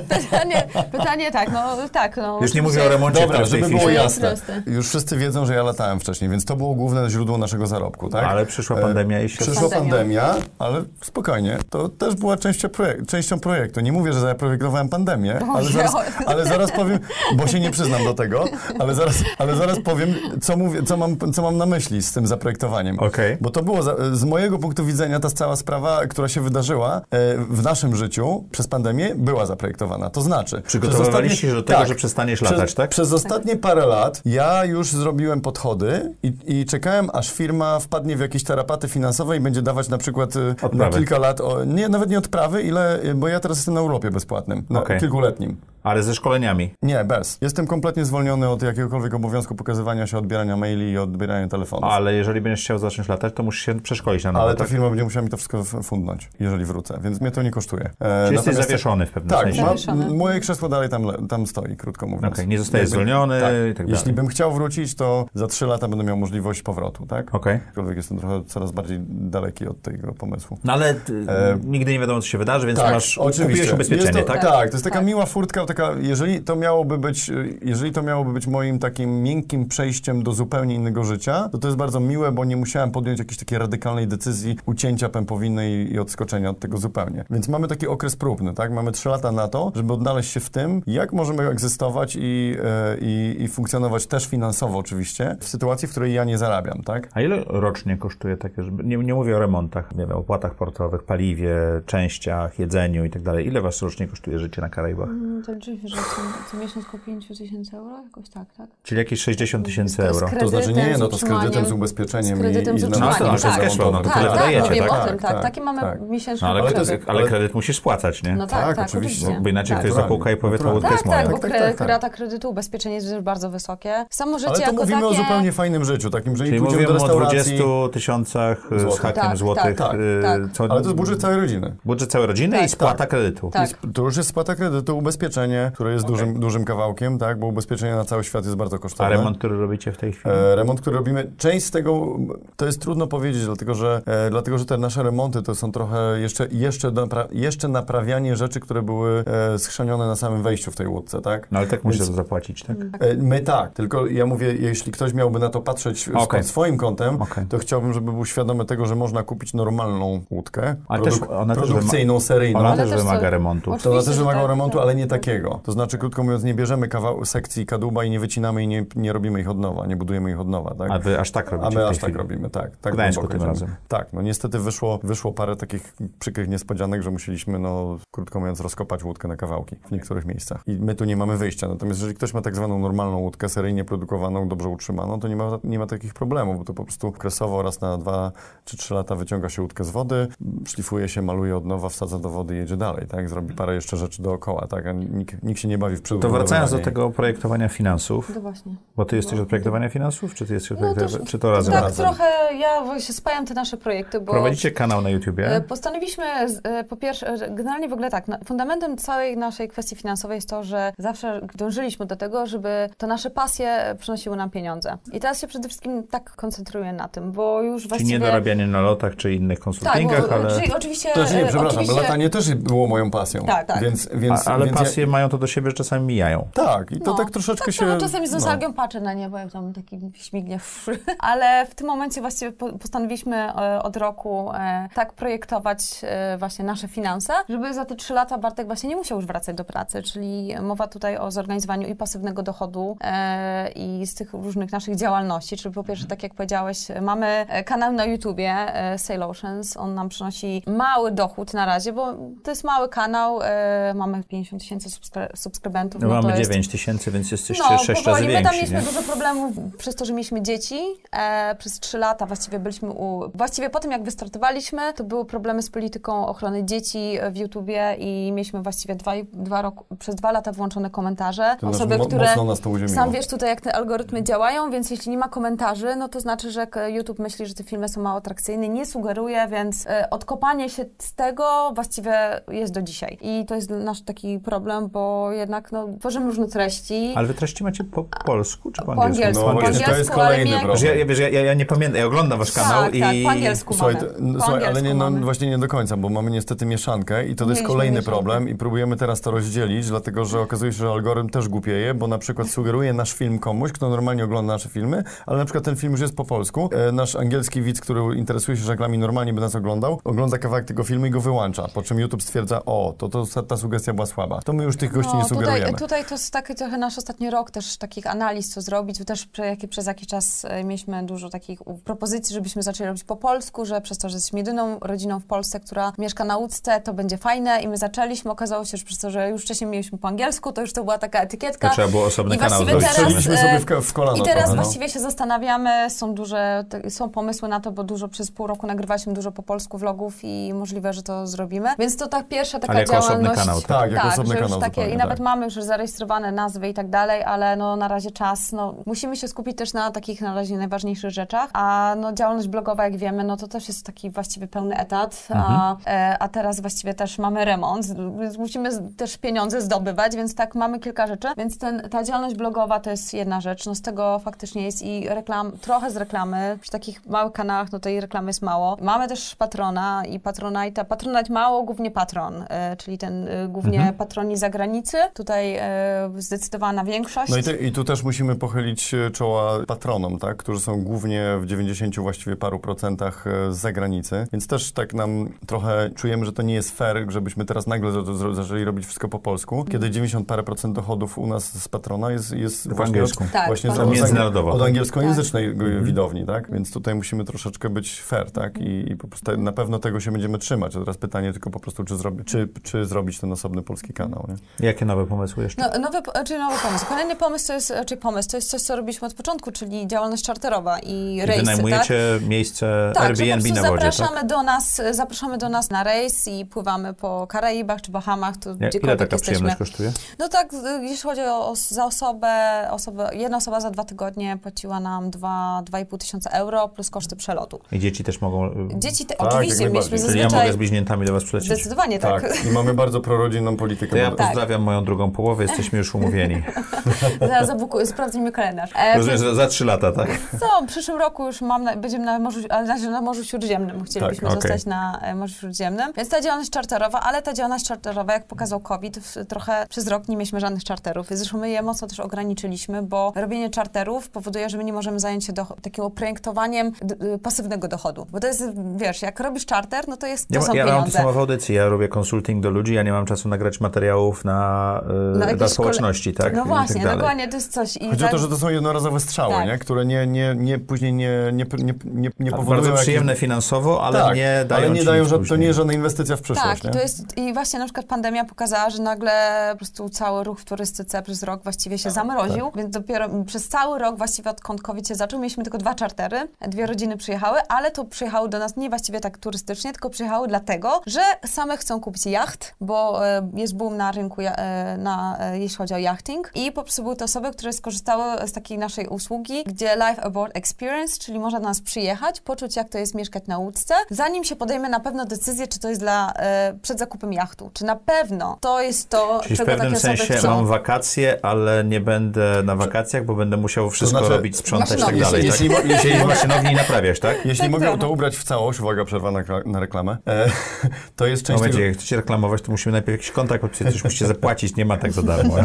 pytanie, pytanie tak, no tak. No, Już nie mówię o remoncie, Dobra, żeby było jasne. Już wszyscy wiedzą, że ja latałem wcześniej, więc to było główne źródło naszego zarobku, tak? Ale przyszła E, pandemia i się... Przyszła Pandemia. ale spokojnie, to też była częścią, projek- częścią projektu. Nie mówię, że zaprojektowałem pandemię, ale Boże. zaraz, ale zaraz powiem, bo się nie przyznam do tego, ale zaraz, ale zaraz powiem, co, mówię, co, mam, co mam na myśli z tym zaprojektowaniem. Okej. Bo to było, za, z mojego punktu widzenia, ta cała sprawa, która się wydarzyła e, w naszym życiu przez pandemię, była zaprojektowana. To znaczy... przez Przygotowywaliście się do tego, tak, że przestaniesz przez, latać, tak? Przez ostatnie parę lat ja już zrobiłem podchody i, i czekałem, aż firma wpadnie w jakieś tarapaty finansowe i będzie dawać na przykład y, na Odprawy. kilka lat, o, nie, nawet nie odprawy, ile, bo ja teraz jestem na urlopie bezpłatnym, na, Okej. kilkuletnim. Ale ze szkoleniami. Nie, bez. Jestem kompletnie zwolniony od jakiegokolwiek obowiązku pokazywania się, odbierania maili i odbierania telefonów. Ale jeżeli będziesz chciał zacząć latać, to musisz się przeszkolić na nowo, Ale ta tak? firma będzie musiała mi to wszystko fundnąć, jeżeli wrócę, więc mnie to nie kosztuje. E, Czyli jesteś zawieszony w pewnym Tak, sensie. m- moje krzesło dalej tam, tam stoi, krótko mówiąc. Okej, nie zostajesz Jakby- zwolniony tak. i tak dalej. Jeśli bym chciał wrócić, to za trzy lata będę miał możliwość powrotu, tak? Okej. Aczkolwiek jestem trochę coraz bardziej daleki od tego pomysłu. No ale ty, E, nigdy nie wiadomo, co się wydarzy, więc masz, kupiłeś ubezpieczenie, jest to, tak? Tak, to jest taka Tak. miła furtka, taka, jeżeli to miałoby być, jeżeli to miałoby być moim takim miękkim przejściem do zupełnie innego życia, to to jest bardzo miłe, bo nie musiałem podjąć jakiejś takiej radykalnej decyzji ucięcia pępowiny i, i odskoczenia od tego zupełnie. Więc mamy taki okres próbny, tak? Mamy trzy lata na to, żeby odnaleźć się w tym, jak możemy egzystować i, e, i, i funkcjonować też finansowo oczywiście, w sytuacji, w której ja nie zarabiam, tak? A ile rocznie kosztuje takie, żeby, nie, nie mówię o remontach, nie wiem, opłatach portowych, paliwie, częściach, jedzeniu i tak dalej. Ile was rocznie kosztuje życie na Karaibach? Mm, To liczy się, że co, co miesiąc około 5 tysięcy euro? Jakoś tak, tak? Czyli jakieś 60 tysięcy To euro. To znaczy nie, no to z kredytem, z ubezpieczeniem Z kredytem, i, z i utrzymaniem. No, to- to jest tak, cashflow, no to tak, tak, tak? o tym, tak. Tak, Takie mamy tak. miesięczne No, ale, Ale to ale kredyt musisz spłacać, nie? No tak, Tak, tak, oczywiście. Bo inaczej tak. ktoś zapuka i powie, ta naturalnie. łódka jest Tak, tak, moja. bo Tak, tak, tak. rata kredytu, ubezpieczenie jest też bardzo wysokie. Samo życie Ale to jako mówimy takie... o zupełnie fajnym życiu, takim, że i pójdziemy mówimy do o restauracji. 20 tysiącach y, z Złotych. hakiem Tak, złotych. tak, tak. Co, Ale to jest budżet całej rodziny. budżet całej rodziny Tak, i spłata tak. kredytu. Tak. To już jest spłata kredytu, ubezpieczenie, które jest dużym, dużym kawałkiem, tak, bo ubezpieczenie na cały świat jest bardzo A kosztowne. remont, który robicie w tej chwili? E, remont, który robimy, część z tego, to jest trudno powiedzieć, dlatego że, e, dlatego, że te nasze remonty to są trochę jeszcze, jeszcze, napra jeszcze naprawianie rzeczy, które były e, schrzanione na samym wejściu w tej łódce, tak? No ale tak musisz Więc- to zapłacić, tak? E, My tak, tylko ja mówię, jeśli ktoś miałby na to patrzeć Okej. swoim kątem, Okej. to chciałbym, żeby był świadomy tego, że można kupić normalną łódkę, Ale też- ona też produkcyjną, seryjną. Ona Ale też wymaga remontu. To ona też wymaga tak, remontu, tak, ale nie tak. To znaczy, krótko mówiąc, nie bierzemy sekcji kadłuba i nie wycinamy i nie, nie robimy ich od nowa, nie budujemy ich od nowa, tak? A wy aż tak robicie A my aż tak chwili. robimy, tak. tak Gdańsku tym razem. Tak, no niestety wyszło, wyszło parę takich przykrych niespodzianek, że musieliśmy, no krótko mówiąc, rozkopać łódkę na kawałki w niektórych miejscach. I my tu nie mamy wyjścia. Natomiast jeżeli ktoś ma tak zwaną normalną łódkę, seryjnie produkowaną, dobrze utrzymaną, to nie ma, nie ma takich problemów, bo to po prostu okresowo raz na dwa czy trzy lata wyciąga się łódkę z wody, szlifuje się, maluje od nowa, wsadza do wody i jedzie dalej, tak? Zrobi parę jeszcze rzeczy dookoła, tak? A nikt, nikt się nie bawi w To przebudowywanie. wracając do tego projektowania finansów, No właśnie. bo ty jesteś od projektowania finansów, czy ty jesteś od No to, projektowania, czy to razem? tak, razem. trochę ja się spajam te nasze projekty, bo Prowadzicie kanał na e, YouTubie? postanowiliśmy z- e, po pierwsze, generalnie w ogóle tak, fundamentem całej naszej kwestii finansowej jest to, że zawsze dążyliśmy do tego, żeby to nasze pasje przynosiły nam pieniądze. I teraz się przede wszystkim tak koncentruję na tym, bo już Czyli właściwie... nie dorabianie na lotach czy innych tak, konsultingach, bo, ale, czyli oczywiście... To znaczy, nie, e, przepraszam, oczywiście, bo latanie też było moją pasją. Tak, tak. Więc, więc, a, ale więc pasje mają to do siebie, że czasami mijają. Ja, tak, i to No. tak troszeczkę Tak, się... no, czasami z no. nostalgią patrzę na nie, bo jak tam taki śmignie. [laughs] Ale w tym momencie właściwie po- postanowiliśmy e, od roku e, tak projektować e, właśnie nasze finanse, żeby za te trzy lata Bartek właśnie nie musiał już wracać do pracy, czyli mowa tutaj o zorganizowaniu i pasywnego dochodu i z tych różnych naszych działalności, czyli po pierwsze, tak jak powiedziałeś, mamy kanał na YouTubie Sail Oceans, on nam przynosi mały dochód na razie, bo to jest mały kanał, mamy 50 tysięcy subskry- subskrybentów. No, no mamy to jest 9 tysięcy, więc jesteście no, 6 razy powoli. My tam mieliśmy Nie? dużo problemów przez to, że mieliśmy dzieci. E, przez trzy lata właściwie byliśmy u... Właściwie po tym, jak wystartowaliśmy, to były problemy z polityką ochrony dzieci w YouTubie i mieliśmy właściwie dwa, dwa roku, przez dwa lata włączone komentarze. To Osoby, mo- które... mocno nas to uziemiło. Sam wiesz tutaj, jak te algorytmy działają, więc jeśli nie ma komentarzy, no to znaczy, że YouTube myśli, że te filmy są mało atrakcyjne, nie sugeruje, więc e, odkopanie się z tego właściwie jest do dzisiaj. I to jest nasz taki problem, bo jednak no, tworzymy różne treści. Ale wy treści macie po polsku czy po Po angielsku? angielsku, No po właśnie, to jest angielsku, kolejny mnie- problem. Ja, wiesz, ja, ja ja nie pamiętam, ja oglądam wasz kanał tak, i... tak, po angielsku Słuchaj, mamy. to, no, Po słuchaj ale angielsku nie, no, właśnie nie do końca, bo mamy niestety mieszankę i to jest Mieliśmy kolejny mieszankę. problem i próbujemy teraz to rozdzielić, dlatego że okazuje się, że algorytm też głupieje, bo na przykład sugeruje nasz film komuś, kto normalnie ogląda nasze filmy, ale na przykład ten film już jest po polsku. E, nasz angielski widz, który interesuje się żaglami, normalnie by nas oglądał, ogląda kawałek tego filmu i go wyłącza, po czym YouTube stwierdza, o, to, to ta sugestia była słaba. To my już tych gości nie sugerujemy. No, Tutaj, tutaj to jest taki trochę nasz ostatni rok też takich analiz, co zrobić. Też przez jakiś czas e, mieliśmy dużo takich propozycji, żebyśmy zaczęli robić po polsku, że przez to, że jesteśmy jedyną rodziną w Polsce, która mieszka na łódce, to będzie fajne i my zaczęliśmy. Okazało się, że przez to, że już wcześniej mieliśmy po angielsku, to już to była taka etykietka. To trzeba było osobny I kanał teraz, Strzeliliśmy e, sobie w, w kolano I teraz trochę, no. właściwie się zastanawiamy, są duże, te, są pomysły na to, bo dużo przez pół roku nagrywaliśmy dużo po polsku vlogów i możliwe, że to zrobimy. Więc to tak pierwsza taka Ale jako osobny działalność. kanał, tak? Tak, jako osobny kanał takie, I nawet tak. mamy już zarejestrowane nazwy i tak dalej, ale no na razie czas, no musimy się skupić też na takich na razie najważniejszych rzeczach, a no działalność blogowa, jak wiemy, no to też jest taki właściwie pełny etat, a, e, a teraz właściwie też mamy remont, więc musimy też pieniądze zdobywać, więc tak mamy kilka rzeczy, więc ten, ta działalność blogowa to jest jedna rzecz, no z tego faktycznie jest i reklam, trochę z reklamy, przy takich małych kanałach, no tej reklamy jest mało. Mamy też patrona i patronajta, patronat mało, głównie patron, e, czyli ten e, głównie patroni z zagranicy, tutaj e, zdecydowana większość. No i, te, i tu też musimy pochylić e, czoła patronom, tak, którzy są głównie w 90 właściwie paru procentach e, z zagranicy, więc też tak nam trochę czujemy, że to nie jest fair, żebyśmy teraz nagle za- za- zaczęli robić wszystko po polsku, kiedy 90 parę procent dochodów u nas z patrona jest, jest W właśnie angielsku. Od, Tak, właśnie po z- od, Międzynarodowo. od angielskojęzycznej Mhm. widowni, tak, więc tutaj musimy troszeczkę być fair, tak, i, i po prostu na pewno tego się będziemy trzymać, a teraz pytanie tylko po prostu, czy, zrobi, czy, czy zrobić ten osobny polski kanał, nie? Jakie nowe pomysły jeszcze? No, nowy, po- czyli nowy pomysł. Kolejny pomysł to jest, czy pomysł, to jest coś, co robiliśmy od początku, czyli działalność czarterowa i I rejsy, tak? wynajmujecie miejsce Tak, że po Airbnb na wodzie, zapraszamy tak? do nas, zapraszamy do nas na rejs i pływamy po Karaibach czy Bahamach, tu Ja, ile gdziekolwiek taka jesteśmy. przyjemność kosztuje? No tak, jeśli chodzi o, os- za osobę, osobę, jedna osoba za dwa tygodnie płaciła nam dwa- 2,5 tysiąca euro plus koszty przelotu. I dzieci też mogą... y, Dzieci, te, Tak, oczywiście, mieliśmy. Czyli ja zazwyczaj... mogę z bliźniętami do was przylecieć? Zdecydowanie tak. Tak, i mamy bardzo prorodzinną politykę. To ja Tak. Pozdrawiam moją drugą połowę, jesteśmy już umówieni. [laughs] Zaraz zabukuję, sprawdzimy kalendarz. E, Rozumiem, że za trzy lata, tak? Co, w przyszłym roku już mam, na, będziemy na Morzu, ale na, na Morzu Śródziemnym. Chcielibyśmy Tak, okej. zostać na e, Morzu Śródziemnym. Więc ta działalność czarterowa, ale ta działalność czarterowa, jak pokazał COVID, w- trochę przez rok nie mieliśmy żadnych czarterów. Zresztą my je mocno też ograniczyliśmy, bo robienie czarterów powoduje, że my nie możemy zająć się do, takim projektowaniem y, pasywnego dochodu. Bo to jest, wiesz, jak robisz czarter, no to jest, to Ja, są ma- ja mam to pieniądze. samo w audycji, ja robię konsulting do ludzi, ja nie mam czasu nagrać materiałów na, y, jakieś dla szkole- społeczności, tak? No I właśnie, tak dokładnie, to jest coś. I Chodzi o tak- to, że to są jednorazowe strzały, Tak. nie? które nie, nie, nie, później nie, nie, nie, nie, nie powodują... Bardzo przyjemne finansowo, ale tak, nie dają ale nie dają żad- to nie jest żadna inwestycja w przyszłość, Tak, i nie? to jest, i właśnie na przykład pandemia pokazała, że nagle po prostu cały ruch w turystyce przez rok właściwie się zamroził, więc dopiero przez cały rok właściwie odkąd COVID się zaczął, mieliśmy tylko dwa czartery, dwie rodziny przyjechały, ale to przyjechały do nas nie właściwie tak turystycznie, tylko przyjechały dlatego, że same chcą kupić jacht, bo e, jest boom na rynku rynku, e, na, e, jeśli chodzi o yachting. I po prostu były to osoby, które skorzystały z takiej naszej usługi, gdzie Life Aboard Experience, czyli można do nas przyjechać, poczuć jak to jest mieszkać na łódce, zanim się podejmie na pewno decyzję, czy to jest dla, e, przed zakupem jachtu, czy na pewno to jest to, Czyli w czego pewnym takie osoby sensie chcą. mam wakacje, ale nie będę na wakacjach, bo będę musiał wszystko znaczy- robić, sprzątać i tak dalej. Jeśli- tak? jeśli- w maszynowni i naprawiać, tak? Jeśli Tak, mogę trochę. to ubrać w całość, uwaga, przerwa na, na reklamę, e, [laughs] to jest część Momencie, tego... jak chcecie reklamować, to musimy najpierw jakiś kontrakt podpisać, coś musicie zapłacić, nie ma tak za darmo. [laughs]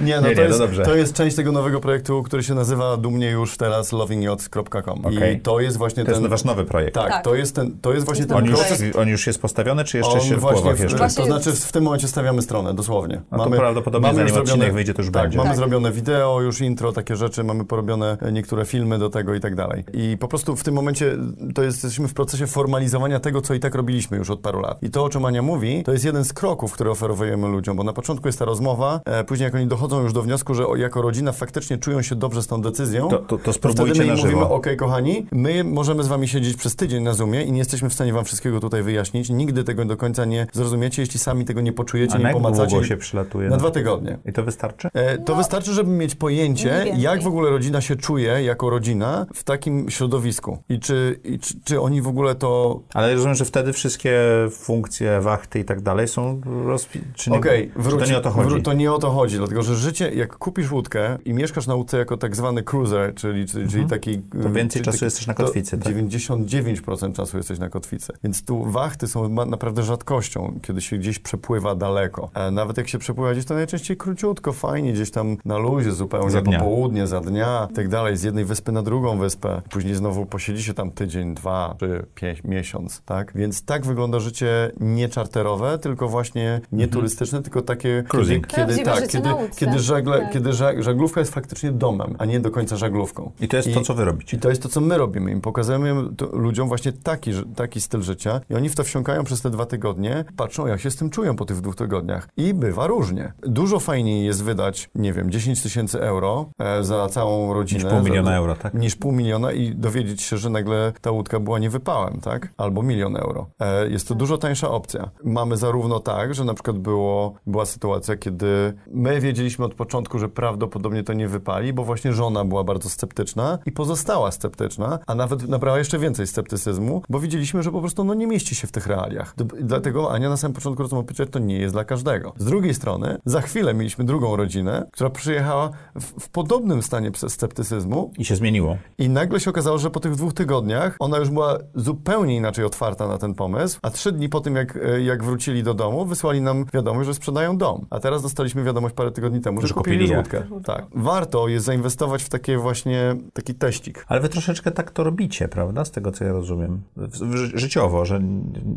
Nie, no Nie, to, nie, jest, no dobrze. to jest część tego nowego projektu, który się nazywa dumnie już teraz lovingyachts.com. Okej. I to jest właśnie To ten... jest wasz nowy projekt. tak, Tak. to jest ten, to jest właśnie Jest ten On już, proces. on już jest postawiony, czy jeszcze On się w właśnie, głowach w, jeszcze? Właśnie- to znaczy w tym momencie stawiamy stronę, dosłownie. No to prawdopodobnie zanim już odcinek wyjdzie, to już tak, będzie. mamy Tak. zrobione wideo, już intro, takie rzeczy, mamy porobione niektóre filmy do tego i tak dalej. I po prostu w tym momencie to jest, jesteśmy w procesie formalizowania tego, co i tak robiliśmy już od paru lat. I to, o czym Ania mówi, to jest jeden z kroków, które oferujemy ludziom, bo na początku jest ta rozmowa, e, później jak oni dochodzą już do wniosku, że o, jako rodzina faktycznie czują się dobrze z tą decyzją, To- to- to wtedy spróbujcie my im na żywo. mówimy, okej, kochani, my możemy z wami siedzieć przez tydzień na Zoomie i nie jesteśmy w stanie wam wszystkiego tutaj wyjaśnić. Nigdy tego do końca nie zrozumiecie, jeśli sami tego nie poczujecie, A nie pomacacie. się przylatuje? Na dwa tygodnie. I to wystarczy? E, to wystarczy, żeby mieć pojęcie, jak w ogóle rodzina się czuje jako rodzina w takim środowisku. I czy, i czy, czy oni w ogóle to. Ale rozumiem, że wtedy wszystkie funkcje, wachty i tak dalej są rozpi... Czy nie, Okej, czy wróć- to nie o to chodzi? to nie o to chodzi, dlatego że życie, jak kupisz łódkę i mieszkasz na łódce jako tak zwany cruiser, czyli, czyli, czyli taki... Mhm. To więcej czasu taki- jesteś na kotwicy, tak? 99% czasu jesteś na kotwicy. Więc tu wachty są naprawdę rzadkością, kiedy się gdzieś przepływa daleko. E, nawet jak się przepływa gdzieś, to najczęściej króciutko, fajnie, gdzieś tam na luzie zupełnie, Za dnia. popołudnie, za dnia i tak dalej, z jednej wyspy na drugą wyspę. Później znowu posiedzi się tam tydzień, dwa, trzy, pięć, miesiąc, tak? Więc tak wygląda życie nie czarterowe, tylko właśnie nie turystyczne, tylko takie... Cruising. Kiedy, kiedy, tak, kiedy, na łódce. kiedy, żagle, Tak. kiedy ża- żaglówka jest faktycznie domem, a nie do końca żaglówką. I to jest to, co wy robicie. I to jest to, co my robimy. Im pokazujemy to ludziom właśnie taki, taki styl życia i oni w to wsiąkają przez te dwa tygodnie, patrzą, jak się z tym czują po tych dwóch tygodniach. I bywa różnie. Dużo fajniej jest wydać, nie wiem, 10 tysięcy euro e, za całą rodzinę. Niż pół za- miliona euro, tak? Niż pół miliona i dowiedzieć się, że nagle ta łódka była niewypałem, tak? Albo milion euro. E, jest to dużo tańsza opcja. Mamy zarówno tak, że na przykład było, była sytuacja, kiedy my wiedzieliśmy od początku, że prawdopodobnie to nie wypali, bo właśnie żona była bardzo sceptyczna i pozostała sceptyczna, a nawet nabrała jeszcze więcej sceptycyzmu, bo widzieliśmy, że po prostu no, nie mieści się w tych realiach. Dlatego Ania na samym początku rozmowy powiedziała, że to nie jest dla każdego. Z drugiej strony, za chwilę mieliśmy drugą rodzinę, która przyjechała w, w podobnym stanie sceptycyzmu I się zmieniło. i nagle się okazało, że po tych dwóch tygodniach ona już była zupełnie inaczej otwarta na ten pomysł, a trzy dni po tym, jak, e, jak wrócili do domu, wysłali nam wiadomość, że sprzedają dom. A teraz dostaliśmy wiadomość parę tygodni temu, że, Że kupili kupili łódkę. Tak. Warto jest zainwestować w takie właśnie, taki teścik. Ale wy troszeczkę tak to robicie, prawda? Z tego, co ja rozumiem. W, życiowo, że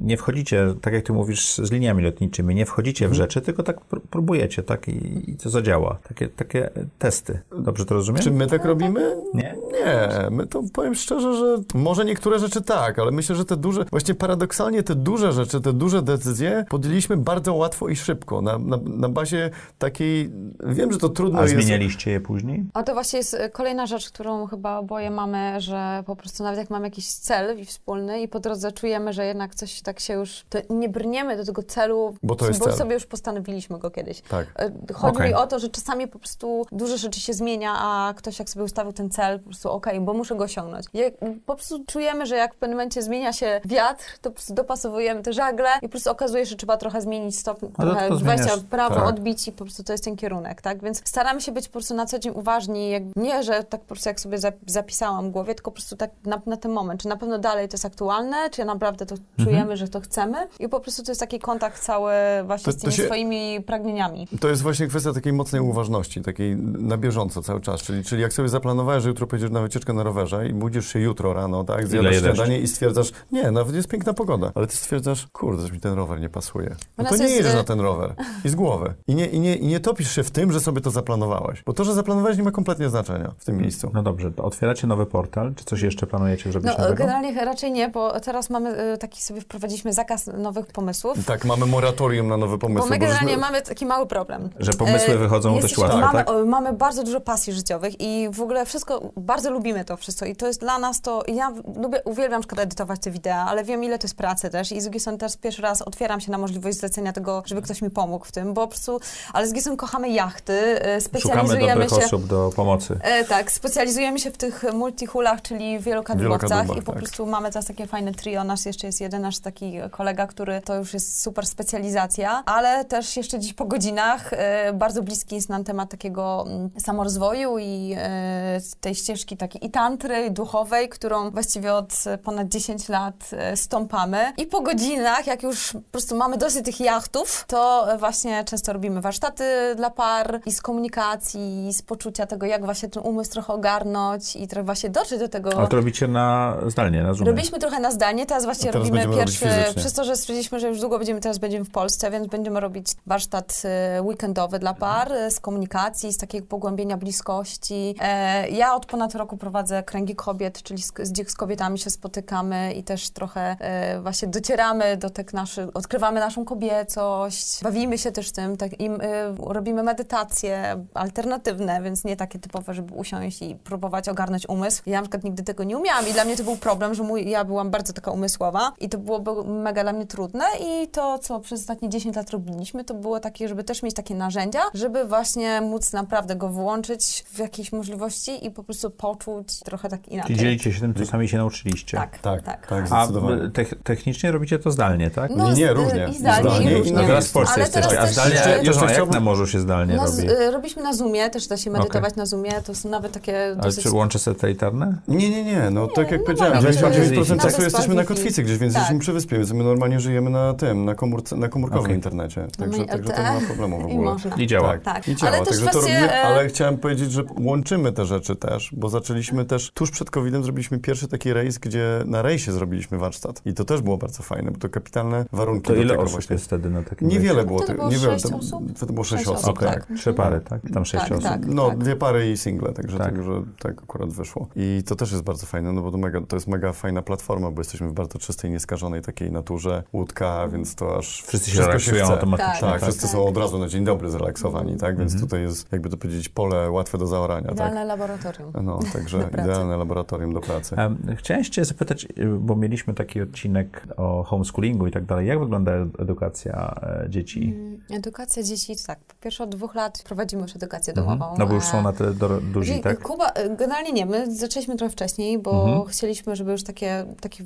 nie wchodzicie, tak jak ty mówisz, z liniami lotniczymi, nie wchodzicie Mhm. w rzeczy, tylko tak pr- próbujecie, tak? I, i to zadziała. Takie, takie testy. Dobrze to rozumiem? Czy my tak robimy? Nie? Nie, my to powiem szczerze, że może niektóre rzeczy tak, ale myślę, że te duże, właśnie paradoksalnie te duże rzeczy, te duże decyzje podjęliśmy bardzo łatwo i szybko, na, na, na bazie takiej, wiem, że to trudno A jest... zmienialiście je później? A to właśnie jest e, kolejna rzecz, którą chyba oboje mamy, że po prostu nawet jak mamy jakiś cel wspólny i po drodze czujemy, że jednak coś tak się już, to nie brniemy do tego celu, Bo to jest cel. sobie już postanowiliśmy go kiedyś. Tak. E, Chodzi Okej. mi o to, że czasami po prostu duże rzeczy się zmienia, a ktoś jak sobie ustawił ten cel, po prostu okej, bo muszę go osiągnąć. Jak, po prostu czujemy, że jak w pewnym momencie zmienia się wiatr, to po prostu dopasowujemy te żagle i po prostu okazuje się, że trzeba trochę zmienić stopń, Ale trochę w prawo, tak. odbić i po prostu to jest ten kierunek, tak? Więc staramy się być po prostu na co dzień uważni, jak, nie, że tak po prostu jak sobie zap- zapisałam w głowie, tylko po prostu tak na, na ten moment, czy na pewno dalej to jest aktualne, czy naprawdę to Mhm. czujemy, że to chcemy i po prostu to jest taki kontakt cały właśnie To- z tymi się- swoimi pragnieniami. To jest właśnie kwestia takiej mocnej uważności, takiej na bieżąco cały czas. Czyli, czyli jak sobie zaplanowałeś, że jutro pojedziesz na wycieczkę na rowerze i budzisz się jutro rano, tak, zjadasz śniadanie i stwierdzasz, nie, nawet jest piękna pogoda, ale ty stwierdzasz, kurde, że mi ten rower nie pasuje. No to nie jest, jedziesz na ten rower i z głowy. I nie, i, nie, I nie topisz się w tym, że sobie to zaplanowałeś. Bo to, że zaplanowałeś nie ma kompletnie znaczenia w tym miejscu. No dobrze, to otwieracie nowy portal, czy coś jeszcze planujecie zrobić No, nowego? generalnie raczej nie, bo teraz mamy y, taki sobie wprowadziliśmy zakaz nowych pomysłów. Tak, mamy moratorium na nowe pomysły. Bo my bo generalnie żeśmy- mamy taki mały problem. Że pomysły E, wychodzą dość jesteśmy- łatwo, mamy, tak? o, mamy bardzo dużo pasji życiowych i w ogóle wszystko, bardzo lubimy to wszystko i to jest dla nas to, ja lubię, uwielbiam na przykład edytować te wideo, ale wiem ile to jest pracy też i z drugiej strony teraz pierwszy raz otwieram się na możliwość zlecenia tego, żeby ktoś mi pomógł, pomógł w tym, bo po prostu, ale z Gisem kochamy jachty, e, Szukamy specjalizujemy dobrych się... osób do pomocy. E, tak, specjalizujemy się w tych multihulach, czyli wielokadłubowcach i po tak. prostu mamy teraz takie fajne trio. Nasz jeszcze jest jeden nasz taki kolega, który to już jest super specjalizacja, ale też jeszcze dziś po godzinach e, bardzo bliski jest nam temat takiego mm, samorozwoju i e, tej ścieżki takiej i tantry, i duchowej, którą właściwie od ponad 10 lat e, stąpamy. I po godzinach, jak już po prostu mamy dosyć tych jachtów, to e, właśnie często robimy warsztaty dla par i z komunikacji, i z poczucia tego, jak właśnie ten umysł trochę ogarnąć i trochę właśnie dotrzeć do tego. Ale to robicie na zdalnie, na Zoomie. Robiliśmy trochę na zdalnie, teraz właśnie teraz robimy pierwszy, przez to, że stwierdziliśmy, że już długo będziemy, teraz będziemy w Polsce, więc będziemy robić warsztat e, weekendowy dla par e, z komunikacji, z takiego pogłębienia bliskości. E, Ja od ponad roku prowadzę kręgi kobiet, czyli z, z, z kobietami się spotykamy i też trochę właśnie docieramy do tych naszych, odkrywamy naszą kobiecość, bawimy się też tym, tak, i, e, robimy medytacje alternatywne, więc nie takie typowe, żeby usiąść i próbować ogarnąć umysł. Ja na przykład nigdy tego nie umiałam i dla mnie to był problem, że mój, ja byłam bardzo taka umysłowa i to byłoby mega dla mnie trudne i to, co przez ostatnie 10 lat robiliśmy, to było takie, żeby też mieć takie narzędzia, żeby właśnie móc naprawdę go włączyć w jakieś możliwości i po prostu poczuć trochę tak inaczej. Czyli dzielicie się tym, co sami się nauczyliście. Tak, Tak, tak. tak, A te- technicznie robicie to zdalnie, tak? Nie, nie, z- różnie. I zdalnie, Zdalnie i i różnie. No teraz w Polsce Ale jesteście, a zdalnie, jeszcze- to, jeszcze no, jak chciałbym- na morzu się zdalnie na, robi? y, robiliśmy na Zoomie, też da się medytować na Zoomie, to są nawet takie Ale dosyć... czy łącze satelitarne? Nie, nie, nie, no tak jak no powiedziałem, mamy 99% na czasu jesteśmy na kotwicy gdzieś, więc Tak. jesteśmy przy wyspie, więc my normalnie żyjemy na tym, na, komórce, na komórkowym Okej. internecie, także, Mamy także to nie ma problemu w [laughs] I ogóle. można. I działa. Tak, Tak. i działa, Ale także to robimy, e, ale chciałem powiedzieć, że łączymy te rzeczy też, bo zaczęliśmy też, tuż przed COVID-em zrobiliśmy pierwszy taki rejs, gdzie na rejsie zrobiliśmy warsztat i to też było bardzo fajne, bo to kapitalne warunki To do ile tego osób właśnie. jest wtedy na takim Niewiele było, tego, było sześć osób? to było sześć Sześć osób, osób, tak. Okej, trzy pary, tak? Tam sześć Tak, osób. tak. No, dwie pary i single, także, Tak. także tak akurat wyszło. I to też jest bardzo fajne, no bo to, mega, to jest mega fajna platforma, bo jesteśmy w bardzo czystej, nieskażonej takiej naturze, łódka, więc to aż Wszyscy się relaksują automatycznie. Tak, Tak, wszyscy tak. są od razu na dzień dobry zrelaksowani, tak? Więc Mhm. tutaj jest, jakby to powiedzieć, pole łatwe do zaorania, tak? Idealne laboratorium. No, [laughs] także idealne laboratorium do pracy. Em, Chciałem cię zapytać, y, bo mieliśmy taki odcinek o homeschoolingu i tak dalej. Jak wygląda edukacja e, dzieci? Edukacja dzieci, tak. Po pierwsze od dwóch lat prowadzimy już edukację Mhm. domową. No bo już są e, na tyle do, duzi, tak? Kuba, y, generalnie nie, my zaczęliśmy trochę wcześniej, bo Mhm. chcieliśmy, żeby już takie, takie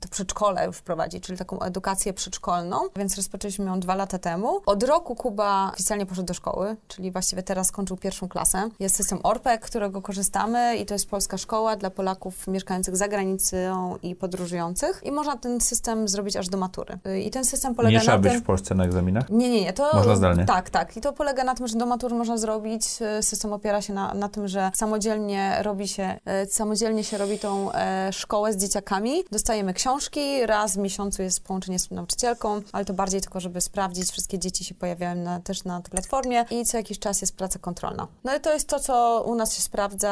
to przedszkole już wprowadzić, czyli taką edukację przedszkolną, więc rozpoczęliśmy ją dwa lata temu. Od roku Kuba oficjalnie poszedł do szkoły, czyli właściwie teraz skończył pierwszą klasę. Jest system ORPEK, którego korzystamy i to jest polska szkoła dla Polaków mieszkających za granicą i podróżujących i można ten system zrobić aż do matury. Y, I ten system polega Nie na trzeba tym... być w Polsce na egzaminach? Nie, nie, nie. To, Można zdalnie. Tak, tak. I to polega na tym, że do matury można zrobić. e, System opiera się na, na tym, że samodzielnie robi się, e, samodzielnie się robi tą e, szkołę z dzieciakami. Dostajemy książki, raz w miesiącu jest połączenie z nauczycielką, ale to bardziej tylko, żeby sprawdzić, wszystkie dzieci się pojawiają na, też na tej platformie i co jakiś czas jest praca kontrolna. No i to jest to, co u nas się sprawdza.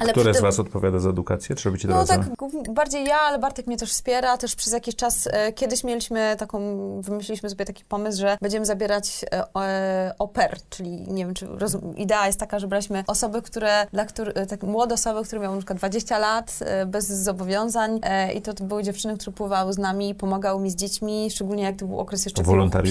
ale Które przy z tym- was odpowiada za edukację? Czy robicie to no tak, bardziej ja, ale Bartek mnie też wspiera. Też przez jakiś czas, kiedyś mieliśmy taką, wymyśliliśmy sobie taki pomysł, że będziemy zabierać e, o- e, czyli nie wiem, czy rozum, idea jest taka, że braliśmy osoby, które, dla których, e, tak młode osoby, które miały na przykład 20 lat, e, bez zobowiązań e, i to, to były dziewczyny, które pływały z nami, pomagały mi z dziećmi, szczególnie jak to był okres jeszcze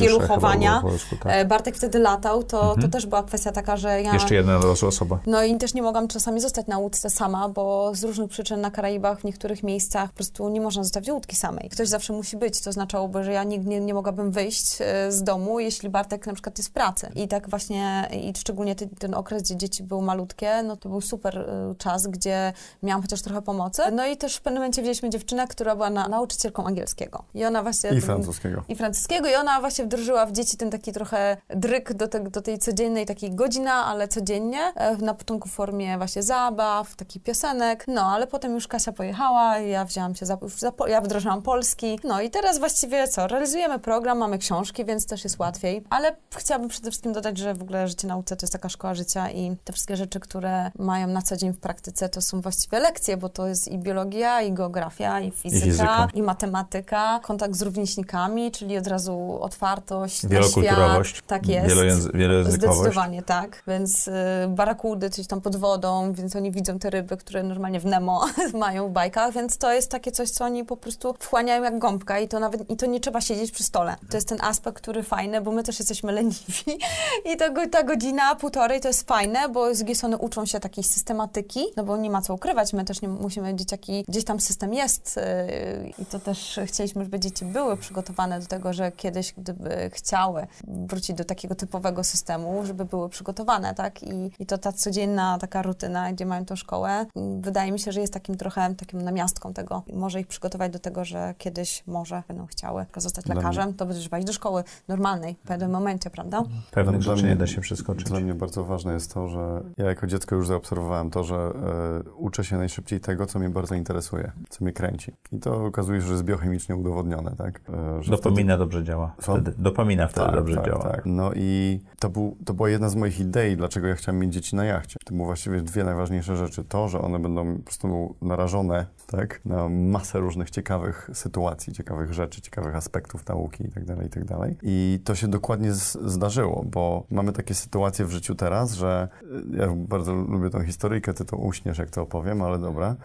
pieluchowania. polsku, tak. Bartek wtedy latał, to, to Mhm. też była kwestia taka, że ja... Jeszcze jedna osoba. No i też nie mogłam czasami zostać na łódce sama, bo z różnych przyczyn na Karaibach w niektórych miejscach po prostu nie można zostawić łódki samej. Ktoś zawsze musi być, to oznaczałoby, że ja nigdy nie, nie mogłabym wyjść z domu, jeśli Bartek na przykład jest w pracy. I tak właśnie, i szczególnie ty, ten okres, gdzie dzieci były malutkie, no to był super e, czas, gdzie miałam chociaż trochę pomocy. No i też w pewnym momencie wzięliśmy dziewczynę, która była na, nauczycielką angielskiego. I ona właśnie... I francuskiego. I francuskiego i ona właśnie wdrożyła w dzieci ten taki trochę dryk do, te, do tej codziennej takiej godzina, ale codziennie, e, na początku w formie właśnie zabaw, takich piosenek, no ale potem już Kasia pojechała, ja wzięłam się za, za ja wdrożyłam polski, no i teraz właściwie co, realizujemy program, mamy książki, więc też jest łatwiej, ale chciałabym przede wszystkim dodać, że w ogóle życie nauce to jest taka szkoła życia i te wszystkie rzeczy, które mają na co dzień w praktyce, to są właściwie lekcje, bo to jest i biologia, i geografia, i fizyka, fizyka. i matematyka, kontakt z rówieśnikami, czyli od razu otwartość Wielokulturowość, świat. Tak jest. wielojęzy- wielojęzykowość. Zdecydowanie tak, więc y, barakudy, coś tam pod wodą, więc oni widzą te ryby, które normalnie w Nemo [laughs] mają w bajkach, więc to jest takie coś, co oni po prostu wchłaniają jak gąbka i to nawet, i to nie trzeba siedzieć przy stole. To jest ten aspekt, który fajnie fajne, bo my też jesteśmy leniwi i to, ta godzina, półtorej to jest fajne, bo z drugiej strony uczą się takiej systematyki, no bo nie ma co ukrywać, my też nie musimy, dzieciaki, gdzieś tam system jest yy, i to też chcieliśmy, żeby dzieci były przygotowane do tego, że kiedyś, gdyby chciały wrócić do takiego typowego systemu, żeby były przygotowane, tak? I, i to ta codzienna taka rutyna, gdzie mają tą szkołę, wydaje mi się, że jest takim trochę takim namiastką tego. Może ich przygotować do tego, że kiedyś może będą chciały zostać lekarzem, to będzie trzeba iść do szkoły normalnej w pewnym momencie, prawda? Pewnych Dla rzeczy mnie- nie da się przeskoczyć. Dla mnie bardzo ważne jest to, że ja jako dziecko już zaobserwowałem to, że e, uczę się najszybciej tego, co mnie bardzo interesuje, co mnie kręci. I to okazuje się, że jest biochemicznie udowodnione, tak? E, że Dopamina dobrze działa. Wtedy. Dopamina wtedy tak, dobrze tak, działa. Tak. No i to, był, to była jedna z moich idei, dlaczego ja chciałem mieć dzieci na jachcie. To były właściwie dwie najważniejsze rzeczy. To, że one będą po prostu narażone tak, na masę różnych ciekawych sytuacji, ciekawych rzeczy, ciekawych aspektów nauki itd. itd. I to się dokładnie z, zdarzyło, bo mamy takie sytuacje w życiu teraz, że y, ja bardzo lubię tą historyjkę, ty to uśniesz, jak to opowiem, ale dobra.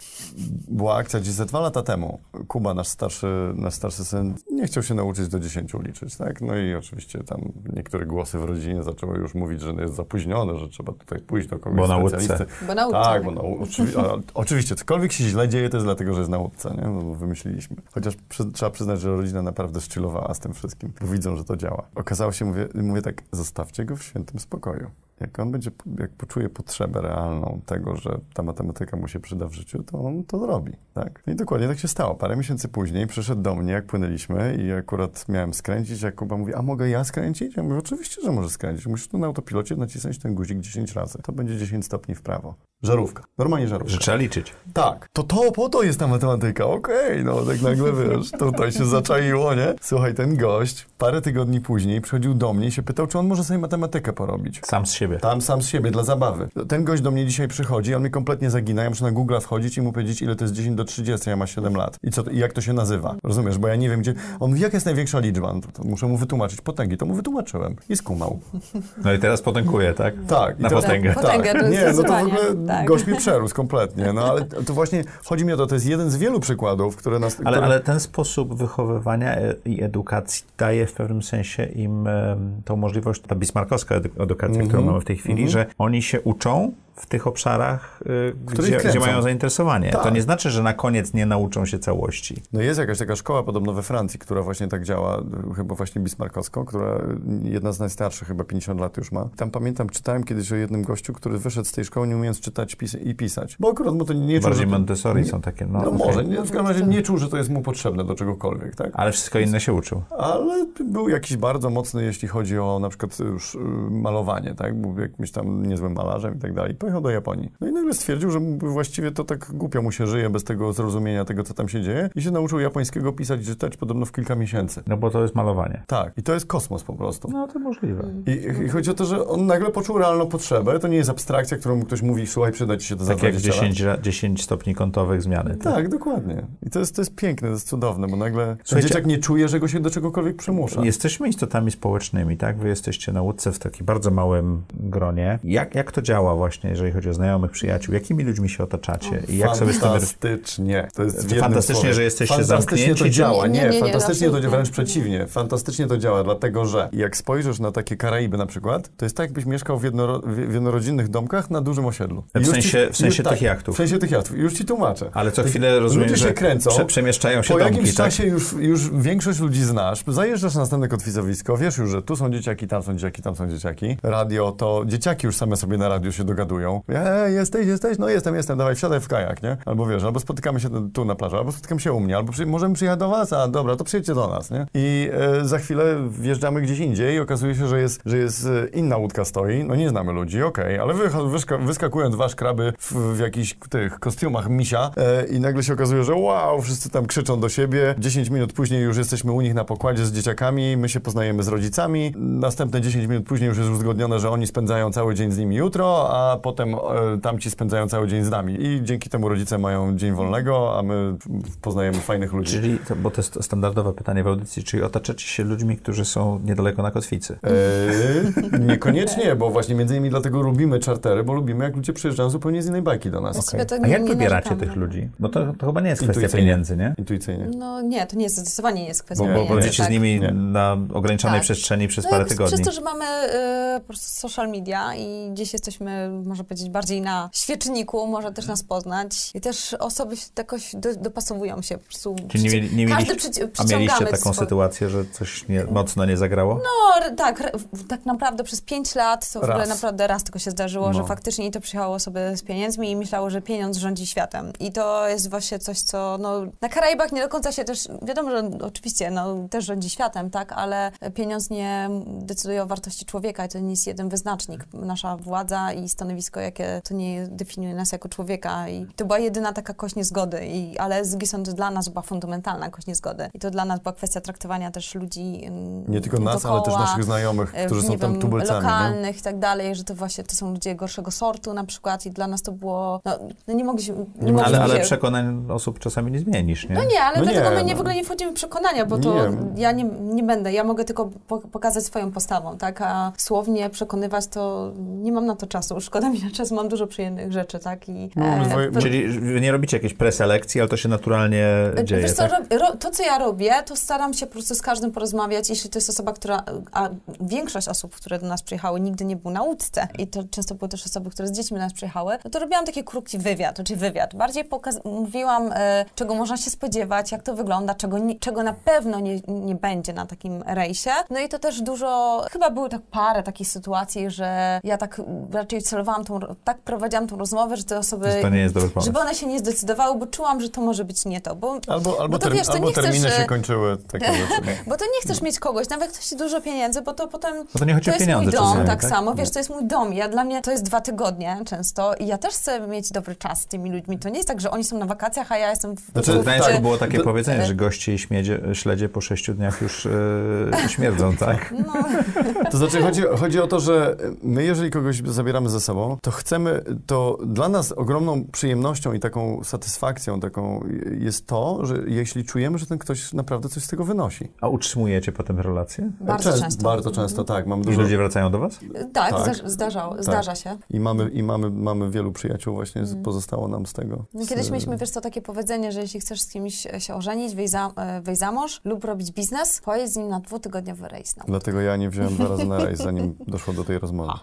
Była akcja gdzieś ze dwa lata temu. Kuba, nasz starszy, nasz starszy syn, nie chciał się nauczyć do 10 liczyć, tak? No i oczywiście tam niektóre głosy w rodzinie zaczęły już mówić, że jest zapóźnione, że trzeba tutaj pójść do kogoś Bo na specjalisty. Bo nauka. Tak, bo no, oczywi- a, oczywiście, cokolwiek się źle dzieje, to jest dlatego, że jest na łódce, nie? No, bo wymyśliliśmy. Chociaż przy, trzeba przyznać, że rodzina naprawdę szczylowała z tym wszystkim, bo widzą, że to działa. Okazało się, mówię, mówię tak, zostawcie go w świętym spokoju. Jak on będzie, jak poczuje potrzebę realną tego, że ta matematyka mu się przyda w życiu, to on to zrobi, tak? I dokładnie tak się stało. Parę miesięcy później przyszedł do mnie, jak płynęliśmy i akurat miałem skręcić, jak Kuba mówi, a mogę ja skręcić? Ja mówię, oczywiście, że możesz skręcić. Musisz tu na autopilocie nacisnąć ten guzik 10 razy. To będzie 10 stopni w prawo. Żarówka. Normalnie żarówka. Że trzeba liczyć. Tak, to to po to jest ta matematyka, okej, no tak nagle wiesz, tutaj się zaczaiło, nie? Słuchaj, ten gość parę tygodni później przychodził do mnie i się pytał, czy on może sobie matematykę porobić. Sam z siebie. Tam sam z siebie, dla zabawy. Ten gość do mnie dzisiaj przychodzi, on mnie kompletnie zagina, ja muszę na Google wchodzić i mu powiedzieć, ile to jest 10 do 30, ja ma 7 lat. I, co, I jak to się nazywa. Rozumiesz, bo ja nie wiem, gdzie... On mówi, jaka jest największa liczba? No to, to muszę mu wytłumaczyć potęgi. To mu wytłumaczyłem i skumał. No i teraz potęguje, tak? Tak. i Na teraz- potęgę. Tak, potęgę, to jest Nie, no to w ogóle tak. Gość mnie przerósł kompletnie. No ale to właśnie chodzi mi o to, to jest jeden z wielu przykładów, które nas... Ale, które... ale ten sposób wychowywania e- i edukacji daje w pewnym sensie im em, tą możliwość, ta bismarckowska edu- edukacja, którą mamy w tej chwili, że oni się uczą w tych obszarach, ich gdzie, gdzie mają zainteresowanie. Tak. To nie znaczy, że na koniec nie nauczą się całości. No jest jakaś taka szkoła podobno we Francji, która właśnie tak działa, chyba właśnie bismarckowską, która jedna z najstarszych, chyba 50 lat już ma. Tam pamiętam, czytałem kiedyś o jednym gościu, który wyszedł z tej szkoły nie umiejąc czytać pis i pisać. Bo akurat mu to nie czuł, Bardziej Montessori nie- są takie, no, No, okej. może, nie, w każdym razie nie czuł, że to jest mu potrzebne do czegokolwiek, tak? Ale wszystko inne się uczył. Ale był jakiś bardzo mocny, jeśli chodzi o na przykład już y, malowanie, tak? Był jakimś tam niezłym malarzem i tak dalej. Pojechał do Japonii. No i nagle stwierdził, że właściwie to tak głupio mu się żyje bez tego zrozumienia tego, co tam się dzieje i się nauczył japońskiego pisać i czytać podobno w kilka miesięcy. No bo to jest malowanie. Tak, i to jest kosmos po prostu. No to możliwe. I, I chodzi o to, że on nagle poczuł realną potrzebę. To nie jest abstrakcja, którą mu ktoś mówi, słuchaj, przyda ci się to za Tak jak 20 lat. 10, ra- 10 stopni kątowych zmiany. Tak, dokładnie. I to jest, to jest piękne, to jest cudowne, bo nagle Słuchajcie- dzieciak nie czuje, że go się do czegokolwiek przymusza. Jesteśmy istotami społecznymi, tak? Wy jesteście na łódce w takim bardzo małym gronie. Jak, jak to działa właśnie, jeżeli chodzi o znajomych, przyjaciół? Jakimi ludźmi się otaczacie? I jak sobie z tym... Fantastycznie. To jest fantastycznie, słowie. że jesteście Fantastycznie zamknięci, to działa. Nie, Nie, nie, nie, fantastycznie to absolutnie. wręcz przeciwnie. Fantastycznie to działa, dlatego że jak spojrzysz na takie Karaiby na przykład, to jest tak, jakbyś mieszkał w, jednoro, w jednorodzinnych domkach na dużym osiedlu. W sensie- w sensie już- tych jachtów. W sensie tych jachtów. Już ci tłumaczę. Ale co chwilę rozumiem, Ludzie że się kręcą. prze- przemieszczają się Po domki, jakimś tak? czasie już, już większość ludzi znasz. Zajeżdżasz na następne kotwicowisko, wiesz już, że tu są dzieciaki, tam są dzieciaki, tam są dzieciaki. Radio, to dzieciaki już same sobie na radio się dogadują. E, jesteś, jesteś? No jestem, jestem, dawaj, wsiadaj w kajak, nie? Albo wiesz, albo spotykamy się tu na plaży, albo spotykamy się u mnie, albo przy, możemy przyjechać do was, a dobra, to przyjedźcie do nas, nie? I e, za chwilę wjeżdżamy gdzieś indziej i okazuje się, że jest, że jest e, inna łódka stoi, no nie znamy ludzi, okej, ale wy, wyskakują dwa szkraby w, w jakichś tych kostiumach misia e, i nagle się okazuje, że wow, wszyscy tam krzyczą do siebie, 10 minut później już jesteśmy u nich na pokładzie z dzieciakami, my się poznajemy z rodzicami, następne 10 minut później już jest uzgodnione, że oni spędzają cały dzień z nimi jutro, a potem potem e, tamci spędzają cały dzień z nami. I dzięki temu rodzice mają dzień wolnego, a my poznajemy fajnych ludzi. Czyli, to, bo to jest standardowe pytanie w audycji, czyli otaczacie się ludźmi, którzy są niedaleko na kotwicy? E, niekoniecznie, bo właśnie między innymi dlatego lubimy czartery, bo lubimy jak ludzie przyjeżdżają zupełnie z innej bajki do nas. Właściwie to A jak nie wybieracie tych ludzi? Bo to, to chyba nie jest kwestia pieniędzy, nie? Intuicyjnie. No nie, to nie jest, zdecydowanie nie jest kwestia Bo, bo pieniędzy, będziecie z tak. nimi Nie. na ograniczonej Tak. przestrzeni przez No parę i tygodni. Przez to, że mamy y, po prostu social media i gdzieś jesteśmy, można powiedzieć, bardziej na świeczniku, można też nas poznać. I też osoby się jakoś do, dopasowują się po prostu. Czyli nie, mieli- nie każdy mieliście, przyci- a mieliście taką swój- sytuację, że coś nie, mocno nie zagrało? No tak, tak naprawdę przez pięć lat to w ogóle naprawdę raz tylko się zdarzyło, że No. faktycznie to przyjechało osoby z pieniędzmi i myślało, że pieniądz rządzi światem. I to jest właśnie coś, co no, na Karaibach nie do końca się też, wiadomo, że oczywiście no, też rządzi światem, tak, ale pieniądz nie decyduje o wartości człowieka i to nie jest jeden wyznacznik. Nasza władza i stanowisko, jakie to nie definiuje nas jako człowieka i to była jedyna taka kość niezgody, i, ale z to dla nas była fundamentalna kość niezgody. I to dla nas była kwestia traktowania też ludzi Nie tylko nas, ale też naszych znajomych, którzy są tam wiem, tubylcami. Nie? lokalnych i tak dalej, że to właśnie to są ludzie gorszego sortu na przykład i dla nas to było, no, no nie mogliśmy, nie mogliśmy Ale, ale się... przekonań osób czasami nie zmienisz, nie? No nie, ale No dlatego nie, my nie, no. w ogóle nie wchodzimy w przekonania, bo to Nie. ja nie, nie będę, ja mogę tylko po, pokazać swoją postawą, tak, a słownie przekonywać to nie mam na to czasu, szkoda mi na czas, mam dużo przyjemnych rzeczy, tak, i... No, dwoje- pe- Czyli wy nie robicie jakiejś preselekcji, ale to się naturalnie dzieje, Wiesz co, tak? ro, to, co ja robię, to staram się po prostu z każdym porozmawiać, jeśli to jest osoba, która, a większość osób, które do nas przyjechały, nigdy nie był na łódce i to często były też osoby, które z dziećmi do nas przyjechały, no to robiłam taki krótki wywiad, czy wywiad. Bardziej pokaz- mówiłam, e, czego można się spodziewać, jak to wygląda, czego, nie, czego na pewno nie, nie będzie na takim rejsie. No i to też dużo, chyba były tak parę takich sytuacji, że ja tak raczej celowałam tą, tak prowadziłam tą rozmowę, że te osoby... To nie jest. Żeby one się nie zdecydowały, bo czułam, że to może być nie to. Bo, Albo, albo, bo to wiesz, to albo nie chcesz, terminy e, się kończyły, takie [laughs] rzeczy. bo to nie chcesz mieć kogoś, nawet ktoś ci dużo pieniędzy, bo to potem. Bo to nie chodzi o jest pieniądze mój dom, czasami, tak, tak? samo. Wiesz, to jest mój dom. Ja dla mnie to jest dwa tygodnie często i ja też chcę mieć dobry czas z tymi ludźmi. To nie jest tak, że oni są na wakacjach, a ja jestem w Znaczy, W Gdańsku tak, było takie to- powiedzenie, że goście i śmiedzie, śledzie po sześciu dniach już e, śmierdzą, [laughs] tak? No, To znaczy chodzi, chodzi o to, że my jeżeli kogoś zabieramy ze sobą, to chcemy, to dla nas ogromną przyjemnością i taką satysfakcją taką jest to, że jeśli czujemy, że ten ktoś naprawdę coś z tego wynosi. A utrzymujecie potem relacje? bardzo Często- często. Bardzo często, tak. Mam I dużo, ludzie wracają do was? Tak, Tak. zdarza, zdarza się. I mamy, i mamy, mamy wielu przyjaciół właśnie, z- pozostało nam z tego. No, Z- Kiedyś mieliśmy, wiesz co, takie powiedzenie, że jeśli chcesz z kimś się ożenić, wyjść za, e, wyjść za mąż lub robić biznes, pojedź z nim na dwutygodniowy rejs. No. Dlatego ja nie wziąłem dwa razy na rejs, [laughs] zanim doszło do tej rozmowy. [laughs]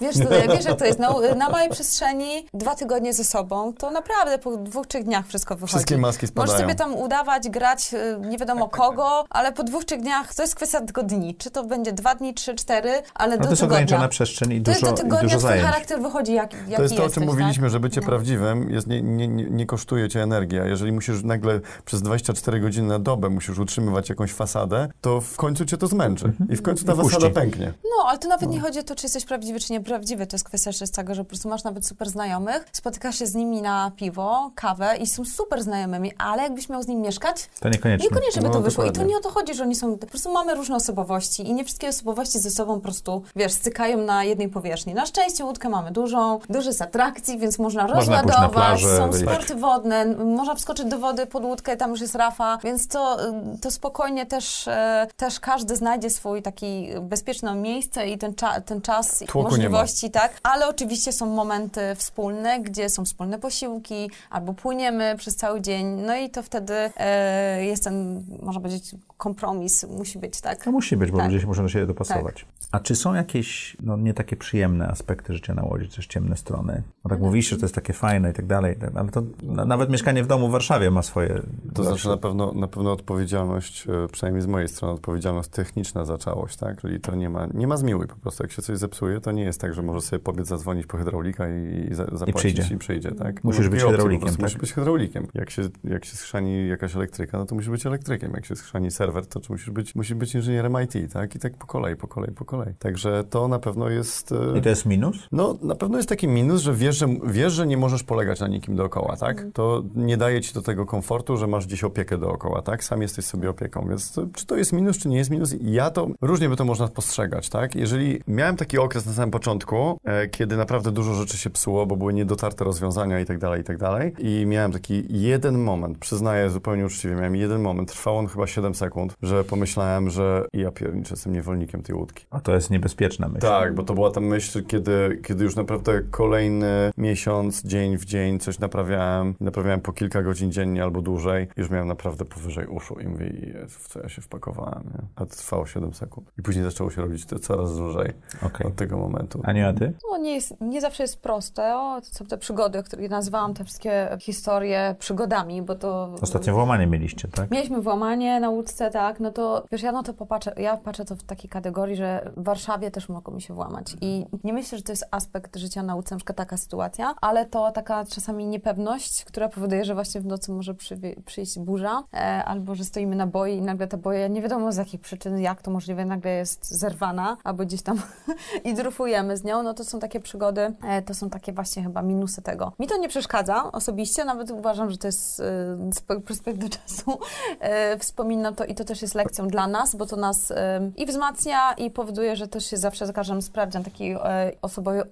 Wiesz, to, wiesz, jak to jest, no, na małej przestrzeni, dwa tygodnie ze sobą, to naprawdę po dwóch, trzech dniach wszystko wychodzi. Wszystkie maski spadają. Możesz sobie tam udawać, grać nie wiadomo kogo, ale po dwóch, trzech dniach to jest kwestia tylko dni. Czy to będzie dwa dni, trzy, cztery, ale No do to jest tygodnia. ograniczona przestrzeń i to jest dużo, do i tygodnia, dużo twój zajęć. charakter wychodzi jak, jaki To jest to, o czym mówiliśmy, tak? że bycie No. prawdziwym jest nie, nie, nie, kosztuje cię energii. A jeżeli musisz nagle przez 24 godziny na dobę musisz utrzymywać jakąś fasadę, to w końcu cię to zmęczy. I w końcu ta puści. fasada pęknie. No, ale to nawet nie chodzi o to, czy jesteś prawdziwy, czy nieprawdziwy. To jest kwestia jeszcze z tego, że po prostu masz nawet super znajomych, spotykasz się z nimi na piwo, kawę i są super znajomymi, ale jakbyś miał z nim mieszkać, To niekoniecznie. Niekoniecznie by No, to wyszło. I to dokładnie. nie o to chodzi, że oni są. Po prostu mamy różne osobowości i nie wszystkie osobowości ze sobą po prostu, wiesz, stykają na jednej powierzchni. Na szczęście łódkę mamy dużą, dużo jest atrakcji, więc można, Można pójść na rozładować. plażę, są sporty wodne, można wskoczyć do wody pod łódkę, tam już jest rafa, więc to, to spokojnie też, e, też każdy znajdzie swój taki bezpieczne miejsce i ten, cza, ten czas, i Tłoku możliwości, tak. Ale oczywiście są momenty wspólne, gdzie są wspólne posiłki, albo płyniemy przez cały dzień, no i to wtedy e, jest ten, można powiedzieć, kompromis, musi być, tak? To musi być, bo Tak. ludzie się muszą do siebie dopasować. A czy są jakieś, no nie takie przyjemne aspekty życia na Łodzi, też ciemne strony? Bo tak mówisz, że to jest takie fajne i tak dalej, tak, ale to na, nawet mieszkanie w domu w Warszawie ma swoje... To znaczy na pewno, na pewno odpowiedzialność, e, przynajmniej z mojej strony, odpowiedzialność techniczna za całość, tak? Czyli to nie ma, nie ma zmiłuj po prostu. Jak się coś zepsuje, to nie jest tak, że może sobie pobiec zadzwonić po hydraulika i, i za, zapłacić przyjdzie. i przyjdzie, tak? Musisz ma być hydraulikiem, tak? Musisz być hydraulikiem. Jak się, jak się schrzani jakaś elektryka, no to musisz być elektrykiem. Jak się schrzani serwer, to czy musisz być, musisz być inżynierem IT, tak? I tak po kolei, po kolei, po kolei. Także to na pewno jest... e, I to jest minus? no, na pewno jest taki minus, że wiesz, że wiesz, że nie możesz polegać na nikim dookoła, tak? To nie daje ci do tego komfortu, że masz gdzieś opiekę dookoła, tak? Sam jesteś sobie opieką, więc to, czy to jest minus, czy nie jest minus? Ja to, różnie by to można postrzegać, tak? Jeżeli miałem taki okres na samym początku, e, e, kiedy naprawdę dużo rzeczy się psuło, bo były niedotarte rozwiązania i tak dalej, i tak dalej. I miałem taki jeden moment, przyznaję zupełnie uczciwie, miałem jeden moment, trwał on chyba 7 sekund, że pomyślałem, że ja pierniczę, jestem niewolnikiem tej łódki. A to jest niebezpieczna myśl. Tak, bo to była ta myśl, kiedy, kiedy już naprawdę kolejny miesiąc, dzień w dzień coś naprawiałem. Naprawiałem po kilka godzin dziennie albo dłużej. Już miałem naprawdę powyżej uszu i mówię, w co ja się wpakowałem. Nie? A to trwało 7 sekund. I później zaczęło się robić to coraz dłużej Okej. od tego momentu. Aniu, a ty? No nie, jest, nie zawsze jest proste. O, to są te przygody, które nazwałam te wszystkie historie przygodami, bo to... Ostatnio włamanie mieliście, tak? Mieliśmy włamanie na łódce, tak, no to wiesz, ja na to popatrzę, ja patrzę to w takiej kategorii, że w Warszawie też mogą mi się włamać i nie myślę, że to jest aspekt życia na łódce, na przykład taka sytuacja, ale to taka czasami niepewność, która powoduje, że właśnie w nocy może przyjść burza, e, albo że stoimy na boi i nagle ta boja, nie wiadomo z jakich przyczyn, jak to możliwe, nagle jest zerwana, albo gdzieś tam [laughs] i drufujemy z nią, no to są takie przygody, e, to są takie właśnie chyba minusy tego. Mi to nie przeszkadza osobiście, nawet uważam, że to jest e, z pe- perspektywy czasu, e, wspominam to i to też jest lekcją dla nas, bo to nas e, i wzmacnia i powoduje, że też się zawsze za każdym sprawdzian taki e, osobo-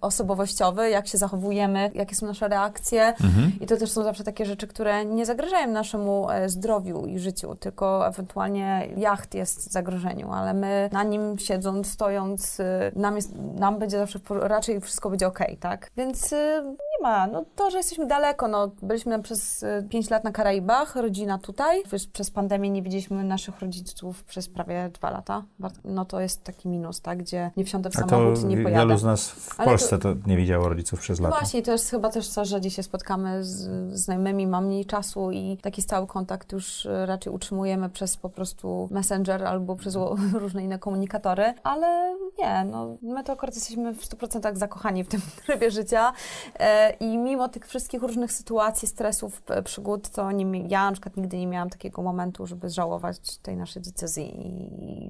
jak się zachowujemy, jakie są nasze reakcje i to też są zawsze takie rzeczy, które nie zagrażają naszemu e, zdrowiu i życiu, tylko ewentualnie jacht jest w zagrożeniu, ale my na nim siedząc, stojąc, e, nam, jest, nam będzie zawsze, raczej wszystko będzie okej, tak? Więc e, nie ma, no to, że jesteśmy daleko, no byliśmy przez 5 lat na Karaibach, rodzina tutaj, Wiesz, przez pandemię nie widzieliśmy naszych rodziców przez prawie dwa lata, Bardzo- no to jest taki minus, tak, gdzie nie wsiądę w to samochód i nie pojadę. wielu z nas w Ale Polsce to... nie widziało rodziców przez lata. Właśnie, to jest chyba też coś, że dzisiaj spotkamy z znajomymi, mam mniej czasu i taki stały kontakt już e, raczej utrzymujemy przez po prostu Messenger albo przez [laughs] różne inne komunikatory, ale nie, no my to akurat jesteśmy w 100% zakochani w tym [laughs] trybie życia. E, i mimo tych wszystkich różnych sytuacji, stresów, p- przygód, to nie, ja na przykład nigdy nie miałam takiego momentu, żeby żałować tej naszej decyzji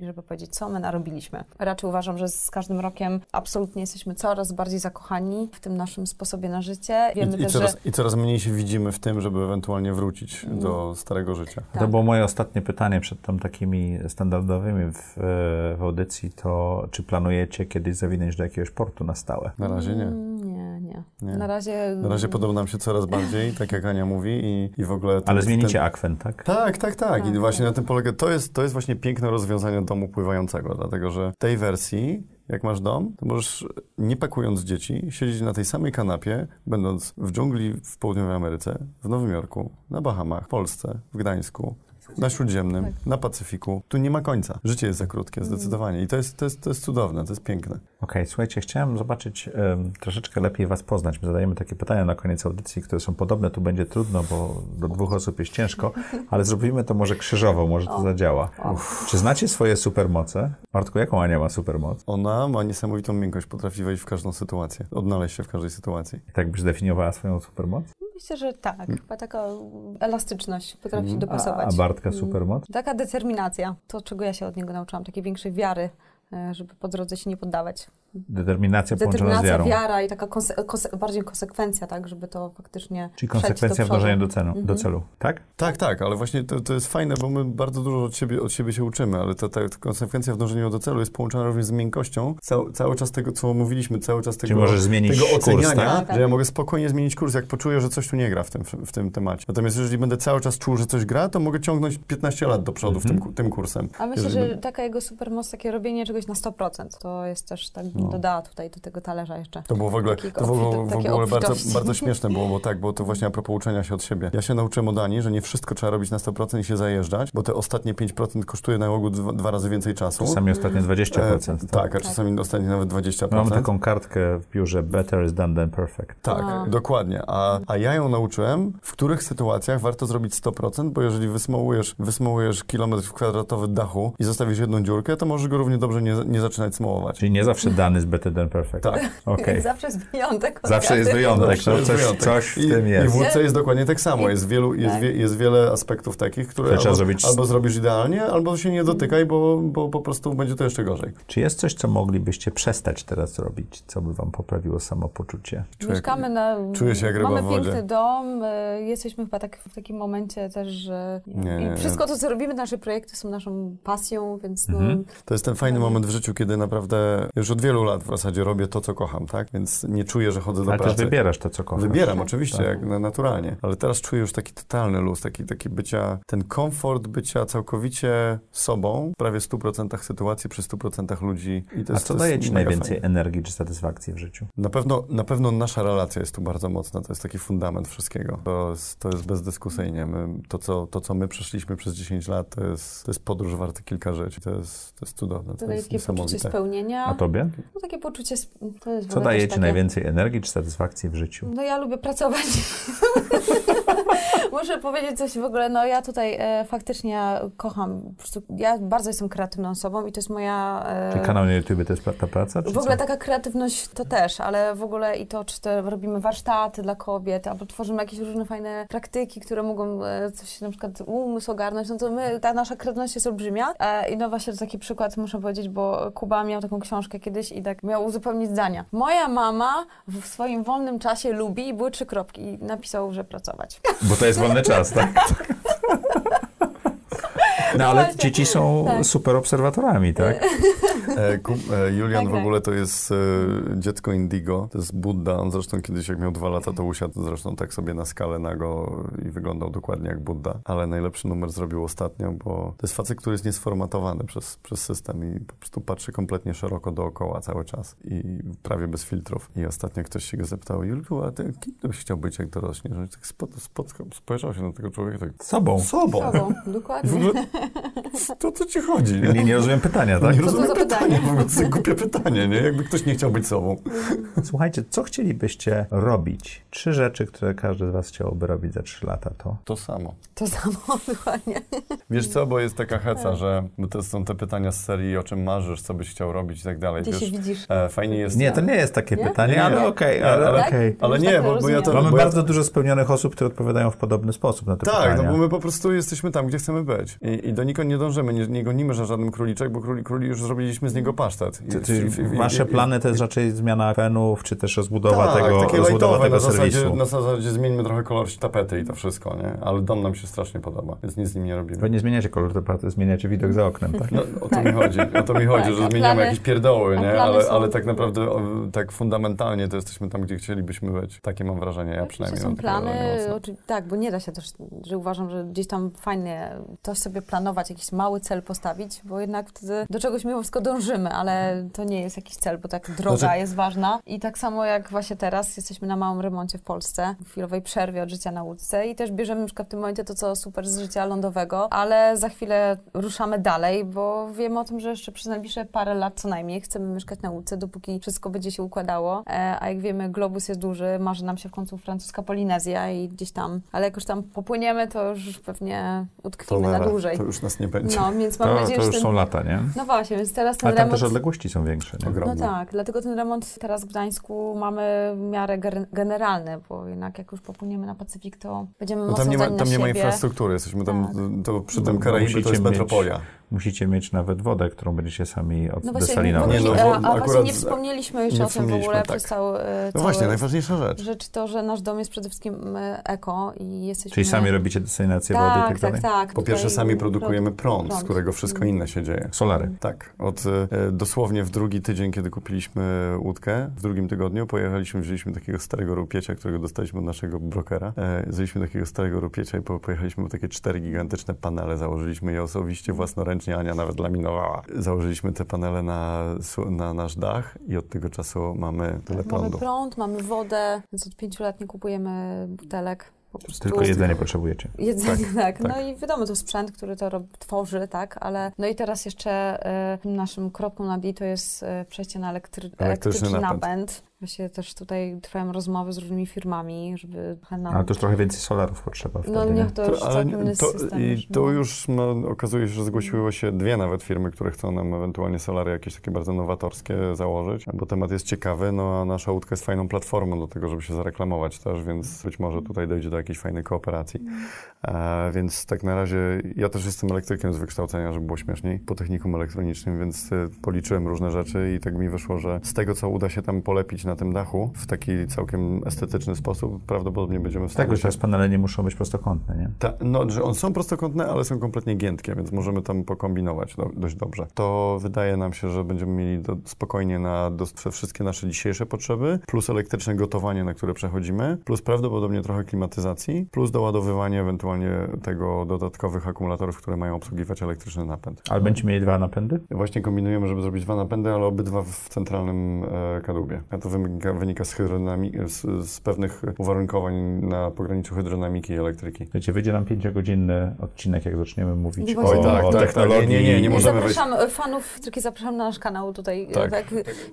i żeby powiedzieć, co my narobiliśmy. Raczej uważam, że z każdym rokiem absolutnie jesteśmy coraz bardziej zakochani w tym naszym sposobie na życie. Wiemy I, i, też, coraz, że I coraz mniej się widzimy w tym, żeby ewentualnie wrócić Mhm. do starego życia. To Tak. było moje ostatnie pytanie przed tam takimi standardowymi w, w audycji, to czy planujecie kiedyś zawinąć do jakiegoś portu na stałe? Na razie nie. Mm, Nie, nie. Nie. Na razie... Na razie podoba nam się coraz bardziej, tak jak Ania mówi i, i w ogóle... Ale zmienicie ten- akwen, tak? Tak, tak, tak. I Tak. właśnie na tym polega. To jest, to jest właśnie piękne rozwiązanie domu pływającego, dlatego że w tej wersji, jak masz dom, to możesz, nie pakując dzieci, siedzieć na tej samej kanapie, będąc w dżungli w południowej Ameryce, w Nowym Jorku, na Bahamach, w Polsce, w Gdańsku. Na Śródziemnym, Tak. na Pacyfiku. Tu nie ma końca. Życie jest za krótkie, zdecydowanie. I to jest, to jest, to jest cudowne, to jest piękne. Okej, słuchajcie, chciałem zobaczyć, em, troszeczkę lepiej Was poznać. My zadajemy takie pytania na koniec audycji, które są podobne. Tu będzie trudno, bo do dwóch osób jest ciężko, [laughs] ale zrobimy to może krzyżowo, może to zadziała. Czy znacie swoje supermoce? Martku, jaką Ania ma supermoc? Ona ma niesamowitą miękkość, potrafi wejść w każdą sytuację, odnaleźć się w każdej sytuacji. Tak byś zdefiniowała swoją supermoc? Myślę, że tak. Chyba taka elastyczność, potrafi się A, dopasować. a Bartka supermoc? Taka determinacja. To, czego ja się od niego nauczyłam. Takiej większej wiary, e, żeby po drodze się nie poddawać. Determinacja połączona z wiarą. wiara i taka konse- konse- bardziej konsekwencja, tak, żeby to faktycznie Czyli konsekwencja w do dążeniu do, celu, do Mhm. celu, tak? Tak, tak, ale właśnie to, to jest fajne, bo my bardzo dużo od siebie, od siebie się uczymy, ale ta, ta konsekwencja w dążeniu do celu jest połączona również z miękkością. Cał, cały czas tego, co mówiliśmy, cały czas tego, możesz zmienić tego kurs, oceniania, tak? że ja mogę spokojnie zmienić kurs, jak poczuję, że coś tu nie gra w tym, w tym temacie. Natomiast jeżeli będę cały czas czuł, że coś gra, to mogę ciągnąć 15 lat do przodu w tym, ku- tym kursem. A myślę, Jeżeli że będę- taka jego supermoc, takie robienie czegoś na 100%, to jest też, tak bym No. dodała tutaj do tego talerza jeszcze. To było w ogóle, to w ogóle, obfito- w ogóle bardzo, bardzo [laughs] śmieszne było, bo tak, bo to właśnie a propos uczenia się od siebie. Ja się nauczyłem od Ani, że nie wszystko trzeba robić na 100% i się zajeżdżać, bo te ostatnie 5% kosztuje na ogół dwa, dwa razy więcej czasu. Czasami ostatnie 20%. E, tak, a czasami ostatnie nawet 20%. Mam taką kartkę w biurze Better is done than perfect. Tak, A. dokładnie. A, a ja ją nauczyłem, w których sytuacjach warto zrobić 100%, bo jeżeli wysmołujesz, wysmołujesz kilometr kwadratowy dachu i zostawisz jedną dziurkę, to możesz go równie dobrze nie, nie zaczynać smołować. Czyli nie zawsze dany jest better than perfect. Tak. Okej. [laughs] Zawsze jest wyjątek. Zawsze jest wyjątek. Zawsze No, jest coś, wyjątek. coś w I, tym I jest. w łódce jest dokładnie tak samo. Jest, wielu, jest, Tak. wie, jest wiele aspektów takich, które albo, zrobić- albo zrobisz idealnie, albo się nie dotykaj, bo, bo po prostu będzie to jeszcze gorzej. Czy jest coś, co moglibyście przestać teraz robić, co by wam poprawiło samopoczucie? Czuję- Mieszkamy na... czuję się jak ryba Mamy w wodzie. piękny dom, y, jesteśmy chyba tak, w takim momencie też, że i nie. wszystko to, co robimy, nasze projekty są naszą pasją, więc no, Mhm. To jest ten fajny moment w życiu, kiedy naprawdę już od wielu wielu lat w zasadzie robię to, co kocham, tak? Więc nie czuję, że chodzę do Ale pracy. też wybierasz to, co kochasz. Wybieram, oczywiście, jak na- naturalnie. Ale teraz czuję już taki totalny luz, taki, taki bycia, ten komfort bycia całkowicie sobą, w prawie 100% sytuacji, przy 100% ludzi. I to A jest, co to daje ci najwięcej fajne. energii czy satysfakcji w życiu? Na pewno, na pewno nasza relacja jest tu bardzo mocna, to jest taki fundament wszystkiego. To jest, to jest bezdyskusyjnie. My, to, co, to, co my przeszliśmy przez 10 lat, to jest, to jest podróż warta kilka życi. To jest, to jest cudowne, to, To jest takie poczucie spełnienia. A tobie? No takie poczucie, to jest Co daje ci takie... najwięcej energii czy satysfakcji w życiu? No ja lubię pracować. [laughs] Muszę powiedzieć coś w ogóle, no ja tutaj e, faktycznie kocham, ja bardzo jestem kreatywną osobą i to jest moja... E, Czy kanał na YouTube to jest ta praca? W ogóle co? taka kreatywność to też, ale w ogóle i to, czy to robimy warsztaty dla kobiet, albo tworzymy jakieś różne fajne praktyki, które mogą e, coś na przykład umysł ogarnąć, no to my, ta nasza kreatywność jest olbrzymia. E, I no właśnie taki przykład muszę powiedzieć, bo Kuba miał taką książkę kiedyś i tak miał uzupełnić zdania. Moja mama w swoim wolnym czasie lubi i były trzy kropki i napisał, że pracować. Bo to jest wolny czas, tak? [laughs] No ale właśnie. dzieci są Tak. super obserwatorami, tak? E, Ku, e, Julian Tak, w tak. ogóle to jest e, dziecko Indigo, to jest Buddha. On zresztą kiedyś jak miał dwa lata, to usiadł zresztą tak sobie na skalę nago i wyglądał dokładnie jak Buddha. Ale najlepszy numer zrobił ostatnio, bo to jest facet, który jest niesformatowany przez, przez system i po prostu patrzy kompletnie szeroko dookoła cały czas i prawie bez filtrów. I ostatnio ktoś się go zapytał, Julku, a ty kim byś chciał być jak dorośniesz? On tak spod, spod, spojrzał się na tego człowieka tak, Sobą. sobą. Sobą, [laughs] dokładnie. To co ci chodzi? Nie, nie rozumiem pytania, tak? Nie rozumiem pytania, w ogóle to jest głupie pytanie, nie? Jakby ktoś nie chciał być sobą. Słuchajcie, co chcielibyście robić? Trzy rzeczy, które każdy z was chciałby robić za trzy lata, to... To samo. To samo, [laughs] dokładnie. Wiesz co, bo jest taka Tak. heca, że bo to są te pytania z serii, o czym marzysz, co byś chciał robić i tak dalej. Gdzie Wiesz, się widzisz? e, fajnie jest... Nie, to nie jest takie Nie? pytanie, Nie, ale okej, Nie, ale ale- okej. Ale Już nie, tak bo, bo ja to... Mamy bo ja, bardzo dużo spełnionych osób, które odpowiadają w podobny sposób na te Tak, pytania. no bo my po prostu jesteśmy tam, gdzie chcemy być. I, i do nikąd nie dążymy, nie, nie gonimy za żadnym króliczek, bo króli, króli już zrobiliśmy z niego pasztet. I, Czy, i- i- wasze i- plany to jest raczej zmiana fenów, czy też rozbudowa tak, tego, takie rozbudowa lightowe, tego na zasadzie, serwisu? na zasadzie zmieńmy trochę kolor tapety i to wszystko, nie? Ale dom nam się strasznie podoba, więc nic z nim nie robimy. Wy nie zmieniacie kolor tepaty, zmieniacie widok za oknem, tak? No, o to mi chodzi, o to mi chodzi, Tak, że a zmieniamy plany- jakieś pierdoły, nie? Ale, są- ale tak naprawdę o, tak fundamentalnie to jesteśmy tam, gdzie chcielibyśmy być. Takie mam wrażenie, ja przynajmniej są mam takie plany, tak, bo nie da się też, że uważam, że gdzieś tam fajnie coś sobie planować, jakiś mały cel postawić, bo jednak wtedy do czegoś mimo wszystko dążymy, ale to nie jest jakiś cel, bo tak droga Znaczy- jest ważna. I tak samo jak właśnie teraz jesteśmy na małym remoncie w Polsce, w chwilowej przerwie od życia na łódce i też bierzemy na przykład w tym momencie to, co super z życia lądowego, ale za chwilę ruszamy dalej, bo wiemy o tym, że jeszcze przez najbliższe parę lat co najmniej chcemy mieszkać na łódce, dopóki wszystko będzie się układało. E, a jak wiemy, globus jest duży, marzy nam się w końcu francuska Polinezja i gdzieś tam, ale jak już tam popłyniemy, to już pewnie utkwimy na dłużej. To już nas nie będzie. No, więc mam To, nadzieję, to że już ten... są lata, nie? No właśnie, więc teraz ten Ale tam remont... też odległości są większe, nie? Ogromne. No tak, dlatego ten remont teraz w Gdańsku mamy w miarę generalny, bo jednak jak już popłyniemy na Pacyfik, to będziemy No mocno tam nie ma, tam nie ma infrastruktury, jesteśmy tam, Tak. to przy No, tym bo Karaiby to jest mieć- metropolia. Musicie mieć nawet wodę, którą będziecie sami od No właśnie, desalinować. Nie, no, bo a, a właśnie akurat nie wspomnieliśmy jeszcze nie o tym w ogóle wspomnieliśmy, przez tak. cały, e, No cały właśnie, najważniejsza rzecz. rzecz to, że nasz dom jest przede wszystkim e, eko i jesteśmy... Czyli sami robicie desalinację wody i tak, tak tak, dalej? tak. Po pierwsze sami produkujemy prąd, z prąd. którego wszystko inne się dzieje. Solary. Tak, od e, dosłownie w drugi tydzień, kiedy kupiliśmy łódkę, w drugim tygodniu pojechaliśmy, wzięliśmy takiego starego rupiecia, którego dostaliśmy od naszego brokera. E, wzięliśmy takiego starego rupiecia i po, pojechaliśmy po takie cztery gigantyczne panele, założyliśmy je osobiście, własnoręcznie, Ania nawet laminowała. Założyliśmy te panele na, na nasz dach i od tego czasu mamy tyle Tak, mamy prądu. prąd, mamy wodę, więc od pięciu lat nie kupujemy butelek. Tylko jedzenie potrzebujecie. Jedzenie, tak, tak. No i wiadomo, to sprzęt, który to rob, tworzy, tak, ale no i teraz jeszcze tym naszym kropką nad i to jest e, przejście na elektry, elektryczny, napęd. napęd. Właśnie też tutaj trwają rozmowy z różnymi firmami, żeby trochę nam... Ale to już trochę więcej solarów potrzeba wtedy, no nie? to już całkiem inny to, system. I to no. już no, okazuje się, że zgłosiły się dwie nawet firmy, które chcą nam ewentualnie solary jakieś takie bardzo nowatorskie założyć, bo temat jest ciekawy, no a nasza łódka jest fajną platformą do tego, żeby się zareklamować też, więc być może tutaj dojdzie do jakiejś fajnej kooperacji. E, więc tak na razie, ja też jestem elektrykiem z wykształcenia, żeby było śmieszniej, po technikum elektronicznym, więc e, policzyłem różne rzeczy i tak mi wyszło, że z tego, co uda się tam polepić na tym dachu w taki całkiem estetyczny sposób, prawdopodobnie będziemy w stanie... Tak, że teraz panele nie muszą być prostokątne, nie? Ta, no, że one są prostokątne, ale są kompletnie giętkie, więc możemy tam pokombinować do, dość dobrze. To wydaje nam się, że będziemy mieli do, spokojnie na do, wszystkie nasze dzisiejsze potrzeby, plus elektryczne gotowanie, na które przechodzimy, plus prawdopodobnie trochę klimatyzacji, plus doładowywanie ewentualnie tego dodatkowych akumulatorów, które mają obsługiwać elektryczny napęd. Ale będziemy mieli dwa napędy? Właśnie kombinujemy, żeby zrobić dwa napędy, ale obydwa w centralnym e, kadłubie. A to wynika, wynika z, z, z pewnych uwarunkowań na pograniczu hydrodynamiki i elektryki. Wiecie, wyjdzie nam pięciogodzinny odcinek, jak zaczniemy mówić Oj, o, tak, o tak, tak. technologii. Nie, nie, nie, nie możemy zapraszam e, fanów, tylko zapraszam na nasz kanał tutaj. Tak. Tak.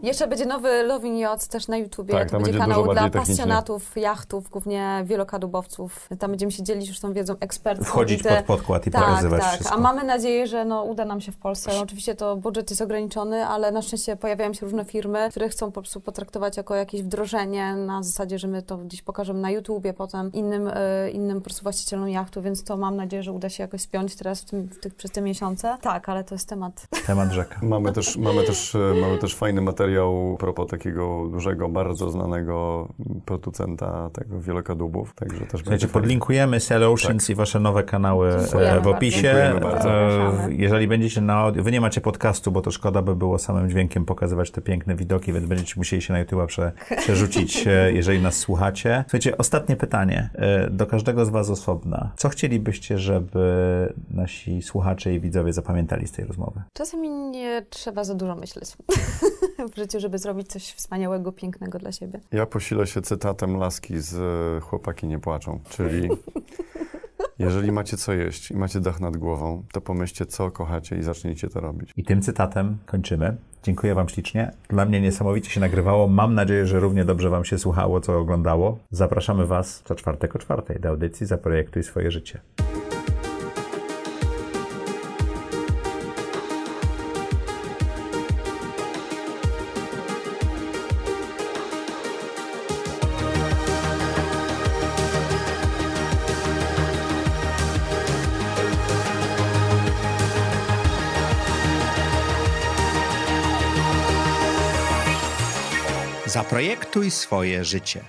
Jeszcze będzie nowy Loving Yachts też na YouTubie. Tak, to będzie będzie kanał dla pasjonatów jachtów, głównie wielokadłubowców. Tam będziemy się dzielić już tą wiedzą ekspercką. Wchodzić te- pod podkład i tak, pokazywać tak. wszystko. A mamy nadzieję, że no, uda nam się w Polsce. Oczywiście to budżet jest ograniczony, ale na szczęście pojawiają się różne firmy, które chcą po prostu potraktować jako jakieś wdrożenie na zasadzie, że my to gdzieś pokażemy na YouTubie, potem innym, e, innym po prostu właścicielom jachtu, więc to mam nadzieję, że uda się jakoś spiąć teraz w tym, w tych, przez te miesiące. Tak, ale to jest temat. Temat rzeka. [laughs] Mamy też, mamy, też, e, mamy też fajny materiał a propos takiego dużego, bardzo znanego producenta tego wielokadłubów, także też Słuchajcie, podlinkujemy Cell Oceans i wasze nowe kanały Dziękujemy e, w bardzo. opisie. Dziękujemy bardzo. Jeżeli będziecie na audio, wy nie macie podcastu, bo to szkoda by było samym dźwiękiem pokazywać te piękne widoki, więc będziecie musieli się na YouTube prze, przerzucić, e, jeżeli nas słuchacie. Słuchajcie, ostatnie pytanie e, do każdego z was osobna. Co chcielibyście, żeby nasi słuchacze i widzowie zapamiętali z tej rozmowy? Czasami nie trzeba za dużo myśleć [laughs] w życiu, żeby zrobić coś wspaniałego, pięknego dla siebie. Ja posilę się cytatem laski z e, Chłopaki nie płaczą, czyli [laughs] jeżeli macie co jeść i macie dach nad głową, to pomyślcie, co kochacie i zacznijcie to robić. I tym cytatem kończymy. Dziękuję Wam ślicznie. Dla mnie niesamowicie się nagrywało. Mam nadzieję, że równie dobrze Wam się słuchało, co oglądało. Zapraszamy Was co czwartek o czwartej do audycji Zaprojektuj swoje życie. Zaprojektuj swoje życie.